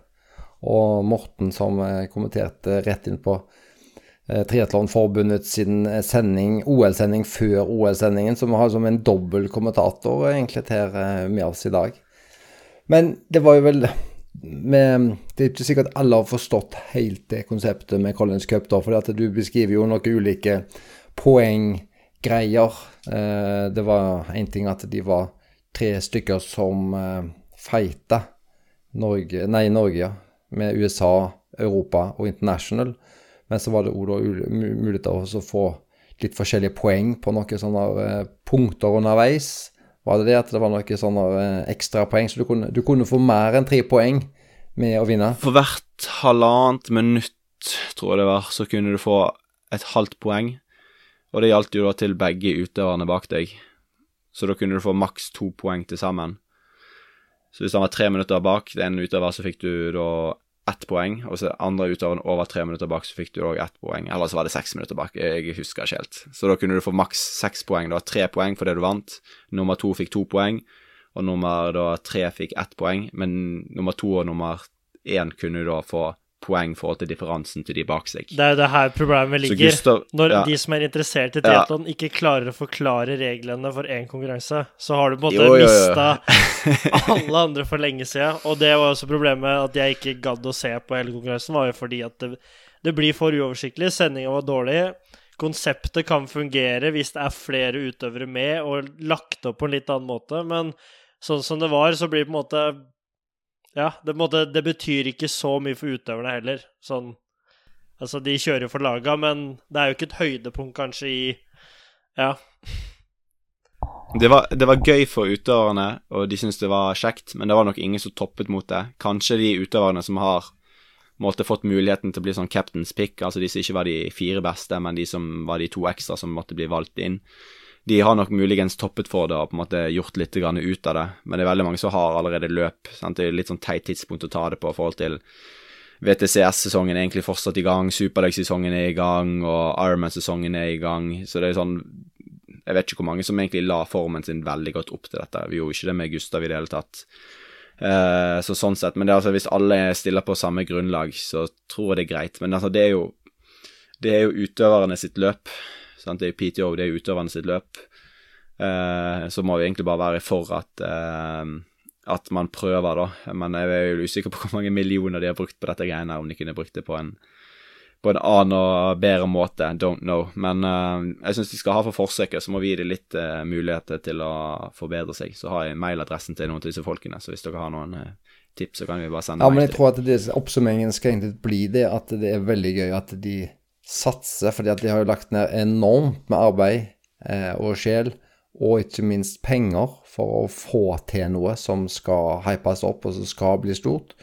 Og Morten som eh, kommenterte rett inn på eh, Triatlonforbundet sin eh, sending, OL-sending før OL-sendingen, som har som en dobbel kommentator egentlig her eh, med oss i dag. Men det var jo vel med, Det er ikke sikkert alle har forstått helt det konseptet med Collins Cup, da, for du beskriver jo noen ulike poenggreier. Eh, det var én ting at de var tre stykker som eh, feita Norge, nei, Norge, ja, med USA, Europa og International. Men så var det òg mulighet til å få litt forskjellige poeng på noen sånne eh, punkter underveis. Var det det at det var noen sånne eh, ekstrapoeng, så du kunne, du kunne få mer enn tre poeng med å vinne? For hvert halvannet minutt, tror jeg det var, så kunne du få et halvt poeng. Og det gjaldt jo da til begge utøverne bak deg. Så da kunne du få maks to poeng til sammen. Så hvis han var tre minutter bak den utøver, så fikk du da ett poeng. Og så andre utøveren over tre minutter bak, så fikk du òg ett poeng. Eller så var det seks minutter bak. Jeg husker ikke helt. Så da kunne du få maks seks poeng. Da tre poeng for det du vant. Nummer to fikk to poeng. Og nummer da tre fikk ett poeng. Men nummer to og nummer én kunne du da få poeng i forhold til differansen til de bak seg. Det er jo det her problemet ligger. Gustav, Når ja. de som er interessert i triatlon, ikke klarer å forklare reglene for én konkurranse, så har du på en måte mista alle andre for lenge siden. Og det var også problemet at jeg ikke gadd å se på hele konkurransen, var jo fordi at det, det blir for uoversiktlig. Sendinga var dårlig. Konseptet kan fungere hvis det er flere utøvere med og lagt opp på en litt annen måte, men sånn som det var, så blir det på en måte Ja, det, måtte, det betyr ikke så mye for utøverne heller. Sånn Altså, de kjører for laga, men det er jo ikke et høydepunkt kanskje i Ja. Det var, det var gøy for utøverne, og de syntes det var kjekt, men det var nok ingen som toppet mot det. Kanskje de utøverne som har måtte fått muligheten til å bli sånn captain's pick, altså de som ikke var de fire beste, men de som var de to ekstra som måtte bli valgt inn. De har nok muligens toppet for det og på en måte gjort litt ut av det, men det er veldig mange som har allerede løp. Sant? Det er litt sånn teit tidspunkt å ta det på i forhold til VTCS-sesongen er egentlig fortsatt i gang, Superdag-sesongen er i gang, og Ironman-sesongen er i gang. Så det er sånn Jeg vet ikke hvor mange som egentlig la formen sin veldig godt opp til dette. Vi gjorde ikke det med Gustav i det hele tatt. Eh, så sånn sett, Men altså, hvis alle stiller på samme grunnlag, så tror jeg det er greit. Men altså, det er jo Det er jo utøverne sitt løp. Sant? Det er PTO, det er utøverne sitt løp. Eh, så må vi egentlig bare være for at eh, at man prøver, da. Men jeg er jo usikker på hvor mange millioner de har brukt på dette greiene, om de kunne brukt det på en, på en annen og bedre måte. Don't know. Men eh, jeg syns de skal ha for forsøket, så må vi gi dem litt uh, muligheter til å forbedre seg. Så har jeg mailadressen til noen av disse folkene, så hvis dere har noen eh, tips, så kan vi bare sende Ja, men jeg til tror at det, oppsummeringen skal egentlig bli det at det er veldig gøy at de satser, fordi at de har jo lagt ned enormt med arbeid eh, og sjel, og ikke minst penger, for å få til noe som skal hypes opp, og som skal bli stort.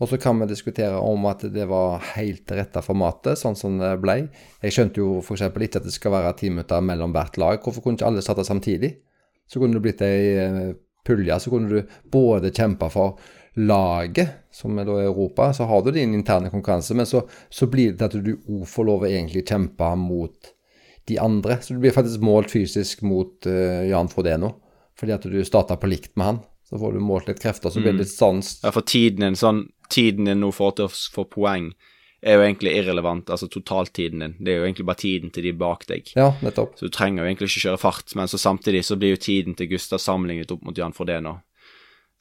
Og så kan vi diskutere om at det var helt det rette formatet, sånn som det ble. Jeg skjønte jo f.eks. ikke at det skal være ti minutter mellom hvert lag. Hvorfor kunne ikke alle starte samtidig? Så kunne det blitt ei eh, pulje, så kunne du både kjempe for laget, som er da i Europa, så har du din interne konkurranse, men så, så blir det til at du òg får lov å egentlig kjempe mot de andre. Så du blir faktisk målt fysisk mot uh, Jan Frodeno, fordi at du starta på likt med han. Så får du målt litt krefter, så blir det litt sans. Ja, for tiden din, sånn, tiden din nå for å få poeng er jo egentlig irrelevant, altså totaltiden din. Det er jo egentlig bare tiden til de bak deg. Ja, nettopp. Så du trenger jo egentlig ikke kjøre fart, men så samtidig så blir jo tiden til Gustav sammenlignet opp mot Jan Frodeno.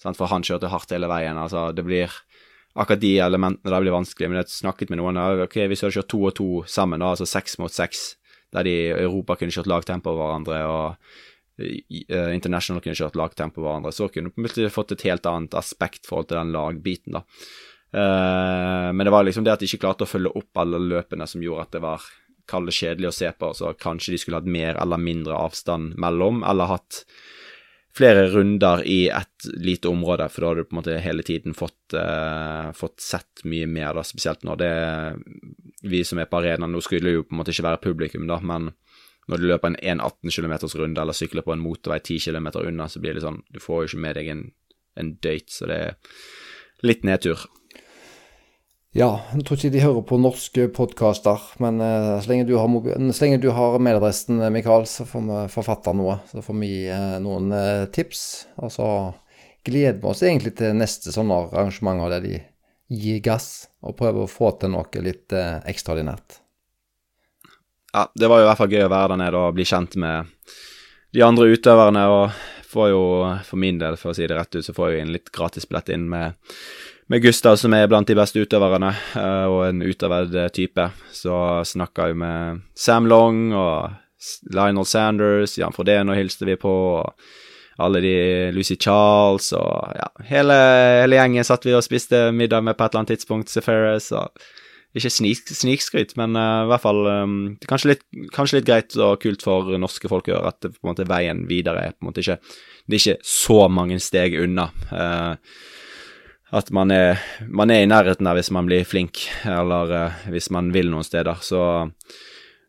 For han kjørte hardt hele veien. Altså, det blir Akkurat de elementene der blir vanskelig, men jeg snakket med noen ja, ok, Hvis du hadde kjørt to og to sammen, da, altså seks mot seks, der de i Europa kunne kjørt lagtempo over hverandre, og i- eh, International kunne kjørt lagtempo over hverandre, så kunne du fått et helt annet aspekt i forhold til den lagbiten, da. Eh, men det var liksom det at de ikke klarte å følge opp alle løpene som gjorde at det var kall kjedelig å se på, så kanskje de skulle hatt mer eller mindre avstand mellom, eller hatt flere runder i et lite område, for da har du på en måte hele tiden fått, uh, fått sett mye mer, da, spesielt når det Vi som er på arenaen, nå skulle jo på en måte ikke være publikum, da, men når du løper en 1,18 km runde eller sykler på en motorvei 10 km unna, så blir det sånn Du får jo ikke med deg en, en døyt, så det er litt nedtur. Ja, jeg tror ikke de hører på norske podkaster, men uh, så, lenge har så lenge du har mailadressen, Mikael, så får vi forfatte noe. Så får vi uh, noen uh, tips. Og så gleder vi oss egentlig til neste sånne arrangementer der de gir gass og prøver å få til noe litt ekstraordinært ja, det var jo i hvert fall gøy å være der nede og bli kjent med de andre utøverne. Og får jo, for min del, for å si det rett ut, så får jeg en litt gratisbillett inn med, med Gustav, som er blant de beste utøverne, eh, og en utøvd type. Så snakka jeg med Sam Long og Lionel Sanders, Jan Frodeno hilste vi på. og alle de Lucy Charles og ja, hele, hele gjengen satt vi og spiste middag med på et eller annet tidspunkt. Seferis og ikke snik, snikskryt, men uh, i hvert fall um, kanskje, litt, kanskje, litt, greit og kult for norske folk å høre at det, på en måte, veien videre er på en måte ikke Det er ikke så mange steg unna. Uh, at man er, man er, i nærheten der hvis man blir flink, eller uh, hvis man vil noen steder. Så,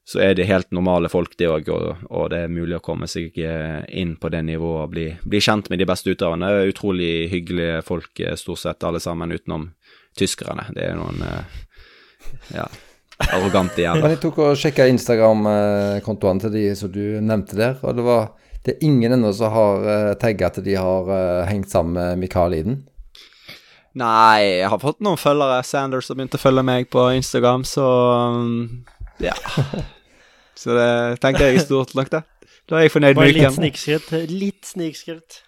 så er det helt normale folk, det òg, og, og, det er mulig å komme seg inn på det nivået og bli, bli kjent med de beste utøverne. Utrolig hyggelige folk, stort sett alle sammen, utenom tyskerne. Det er noen ja. arrogante jævler. Jeg tok og sjekka Instagram-kontoene til de som du nevnte der, og det var det er ingen ennå som har uh, tagga at de har uh, hengt sammen med Mikael Iden? Nei, jeg har fått noen følgere. Sanders har begynt å følge meg på Instagram, så um, ja. Så det tenker jeg er stort nok, det. Da er jeg fornøyd med uken. Litt snikskritt. Litt snikskritt.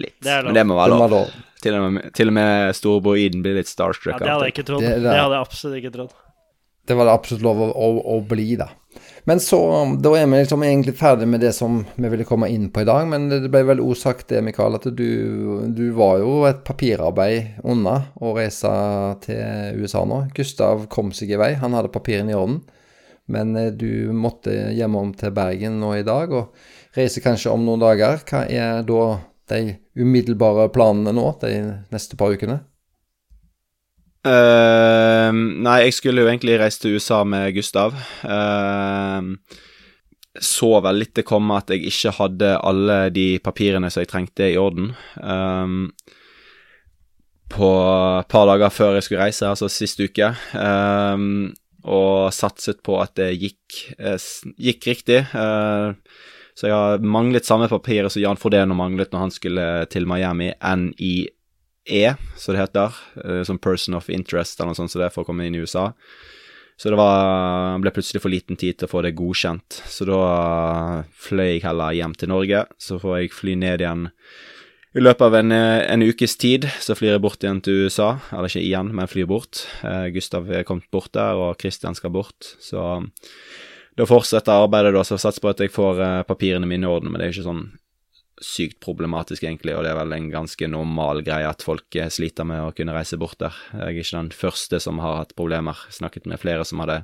Litt. Det Men det må være lov. Til og med, til og med storebror Eden blir litt starstruck. Ja, det hadde jeg ikke trodd. Det, det, det, hadde jeg absolutt ikke trodd. Det var det absolutt lov å, å, å, bli, da. Men så, da er vi liksom egentlig ferdig med det som vi ville komme inn på i dag. Men det ble vel sagt det, Mikael, at du, du, var jo et papirarbeid unna å reise til USA nå. Gustav kom seg i vei, han hadde papirene i orden. Men eh, du måtte hjemom til Bergen nå i dag, og reiser kanskje om noen dager. Hva er da de umiddelbare planene nå de neste par ukene? Uh, nei, jeg skulle jo egentlig reise til USA med Gustav. Uh, så vel litt det komme at jeg ikke hadde alle de papirene som jeg trengte, i orden. Um, på et par dager før jeg skulle reise, altså sist uke. Og satset på at det gikk, uh, gikk riktig. Uh, så jeg har manglet samme papirer som Jan Frodeno manglet når han skulle til Miami, NIE, som det heter, eh, som Person of Interest eller noe sånt som det, for å komme inn i USA. Så det var, ble plutselig for liten tid til å få det godkjent, så da fløy jeg heller hjem til Norge. Så får jeg fly ned igjen i løpet av en, en, ukes tid så flyr jeg bort igjen til USA. Eller ikke igjen, men flyr bort. Eh, Gustav er kommet bort der, og Christian skal bort. Så da fortsetter arbeidet, da, så sats på at jeg får papirene mine i orden. Men det er ikke sånn sykt problematisk, egentlig, og det er vel en ganske normal greie at folk uh, sliter med å kunne reise bort der. Jeg er ikke den første som har hatt problemer. Snakket med flere som hadde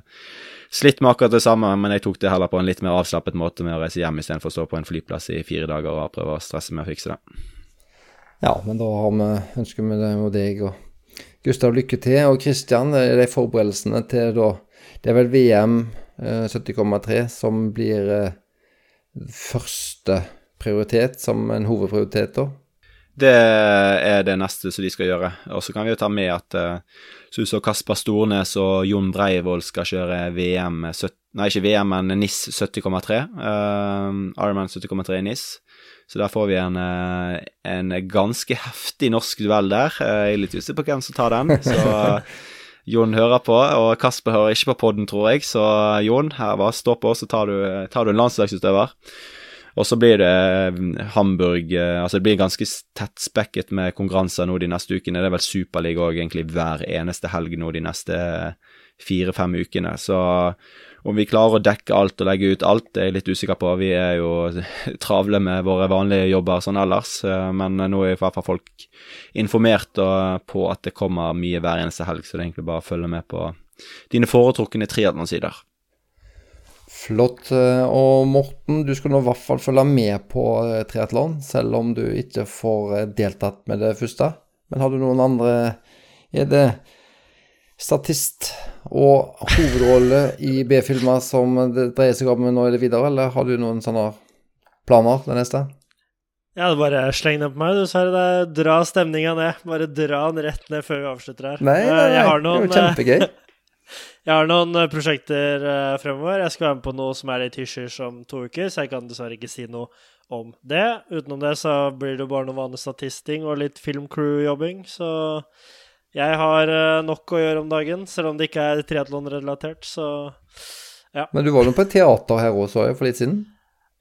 slitt med akkurat det samme, men jeg tok det heller på en litt mer avslappet måte med å reise hjem istedenfor å stå på en flyplass i fire dager og prøve å stresse med å fikse det. Ja, men da har vi, ønsker vi deg og Gustav lykke til. Og Kristian, de forberedelsene til da Det er vel VM 70,3 eh, som blir eh, første prioritet, som en hovedprioritet da? Det er det neste som de skal gjøre. Og så kan vi jo ta med at uh, Kasper Stornes og Jon Breivoll skal kjøre VM Nei, ikke VM, men NIS 70,3. Uh, Ironman 70,3 i NIS. Så der får vi en, en ganske heftig norsk duell der. Jeg er litt usikker på hvem som tar den. Så Jon hører på, og Kasper hører ikke på podden, tror jeg. Så Jon, her bare stå på, så tar du, tar du en landslagsutøver. Og så blir det mm, Hamburg eh, Altså det blir ganske tettspekket med konkurranser nå de neste ukene. Det er vel Superliga òg egentlig hver eneste helg nå de neste fire-fem ukene. Så om vi klarer å dekke alt og legge ut alt, det er jeg litt usikker på. Vi er jo travle med våre vanlige jobber sånn ellers, eh, men nå er i hvert fall folk informert på at det kommer mye hver eneste helg, så det er egentlig bare å følge med på dine foretrukne triatlonsider. Flott. Eh, og Morten, du skal nå i hvert fall følge med på eh, triatlon, selv om du ikke får deltatt med det første. Men har du noen andre Er det statist og hovedrolle i B-filmer som det dreier seg om nå eller videre, eller har du noen sånne planer det neste? Ja, det bare sleng den på meg, du. Det er Dra stemninga ned. Bare dra den rett ned før vi avslutter her. Nei, Eh, nei, nei, jeg har det er jo kjempegøy. Jeg har noen eh, prosjekter eh, fremover. Jeg skal være med på noe som er litt hysjers om to uker, så jeg kan dessverre ikke si noe om det. Utenom det så blir det jo bare noe vanlig statisting og litt filmcrew-jobbing, så jeg har eh, nok å gjøre om dagen, selv om det ikke er triatlon-relatert, så ja. Men du var jo på et teater her også for litt siden?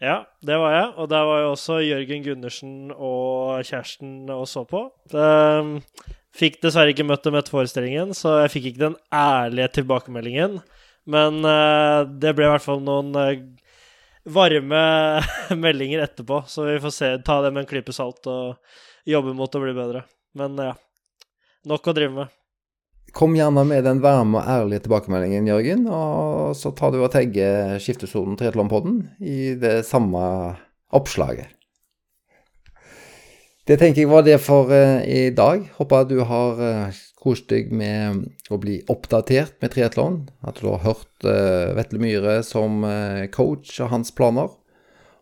ja, det var jeg. Og der var jo også Jørgen Gundersen og kjæresten og så på. Det, fikk dessverre ikke møtt dem etter forestillingen, så jeg fikk ikke den ærlige tilbakemeldingen. Men uh, det ble i hvert fall noen uh, varme meldinger etterpå, så vi får se, ta det med en klype salt og jobbe mot å bli bedre. Men ja, nok å drive med. Kom gjerne med den varme og ærlige tilbakemeldingen, Jørgen, og så tar du og tagger Skiftesonen Triatlonpodden i det samme oppslaget. Det tenker jeg var det for eh, i dag. Håper du har uh, kost deg med å bli oppdatert med triatlon. At du har hørt Vetle Myhre som eh, coach og hans planer.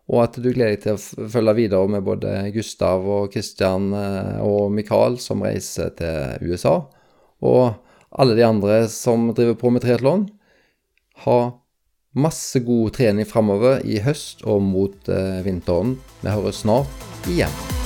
Og at du gleder deg til å følge videre med både Gustav og Kristian eh, og Mikael som reiser til USA. Og alle de andre som driver på med triatlon. Ha masse god trening framover i høst og mot eh, vinteren. Vi høres snart igjen.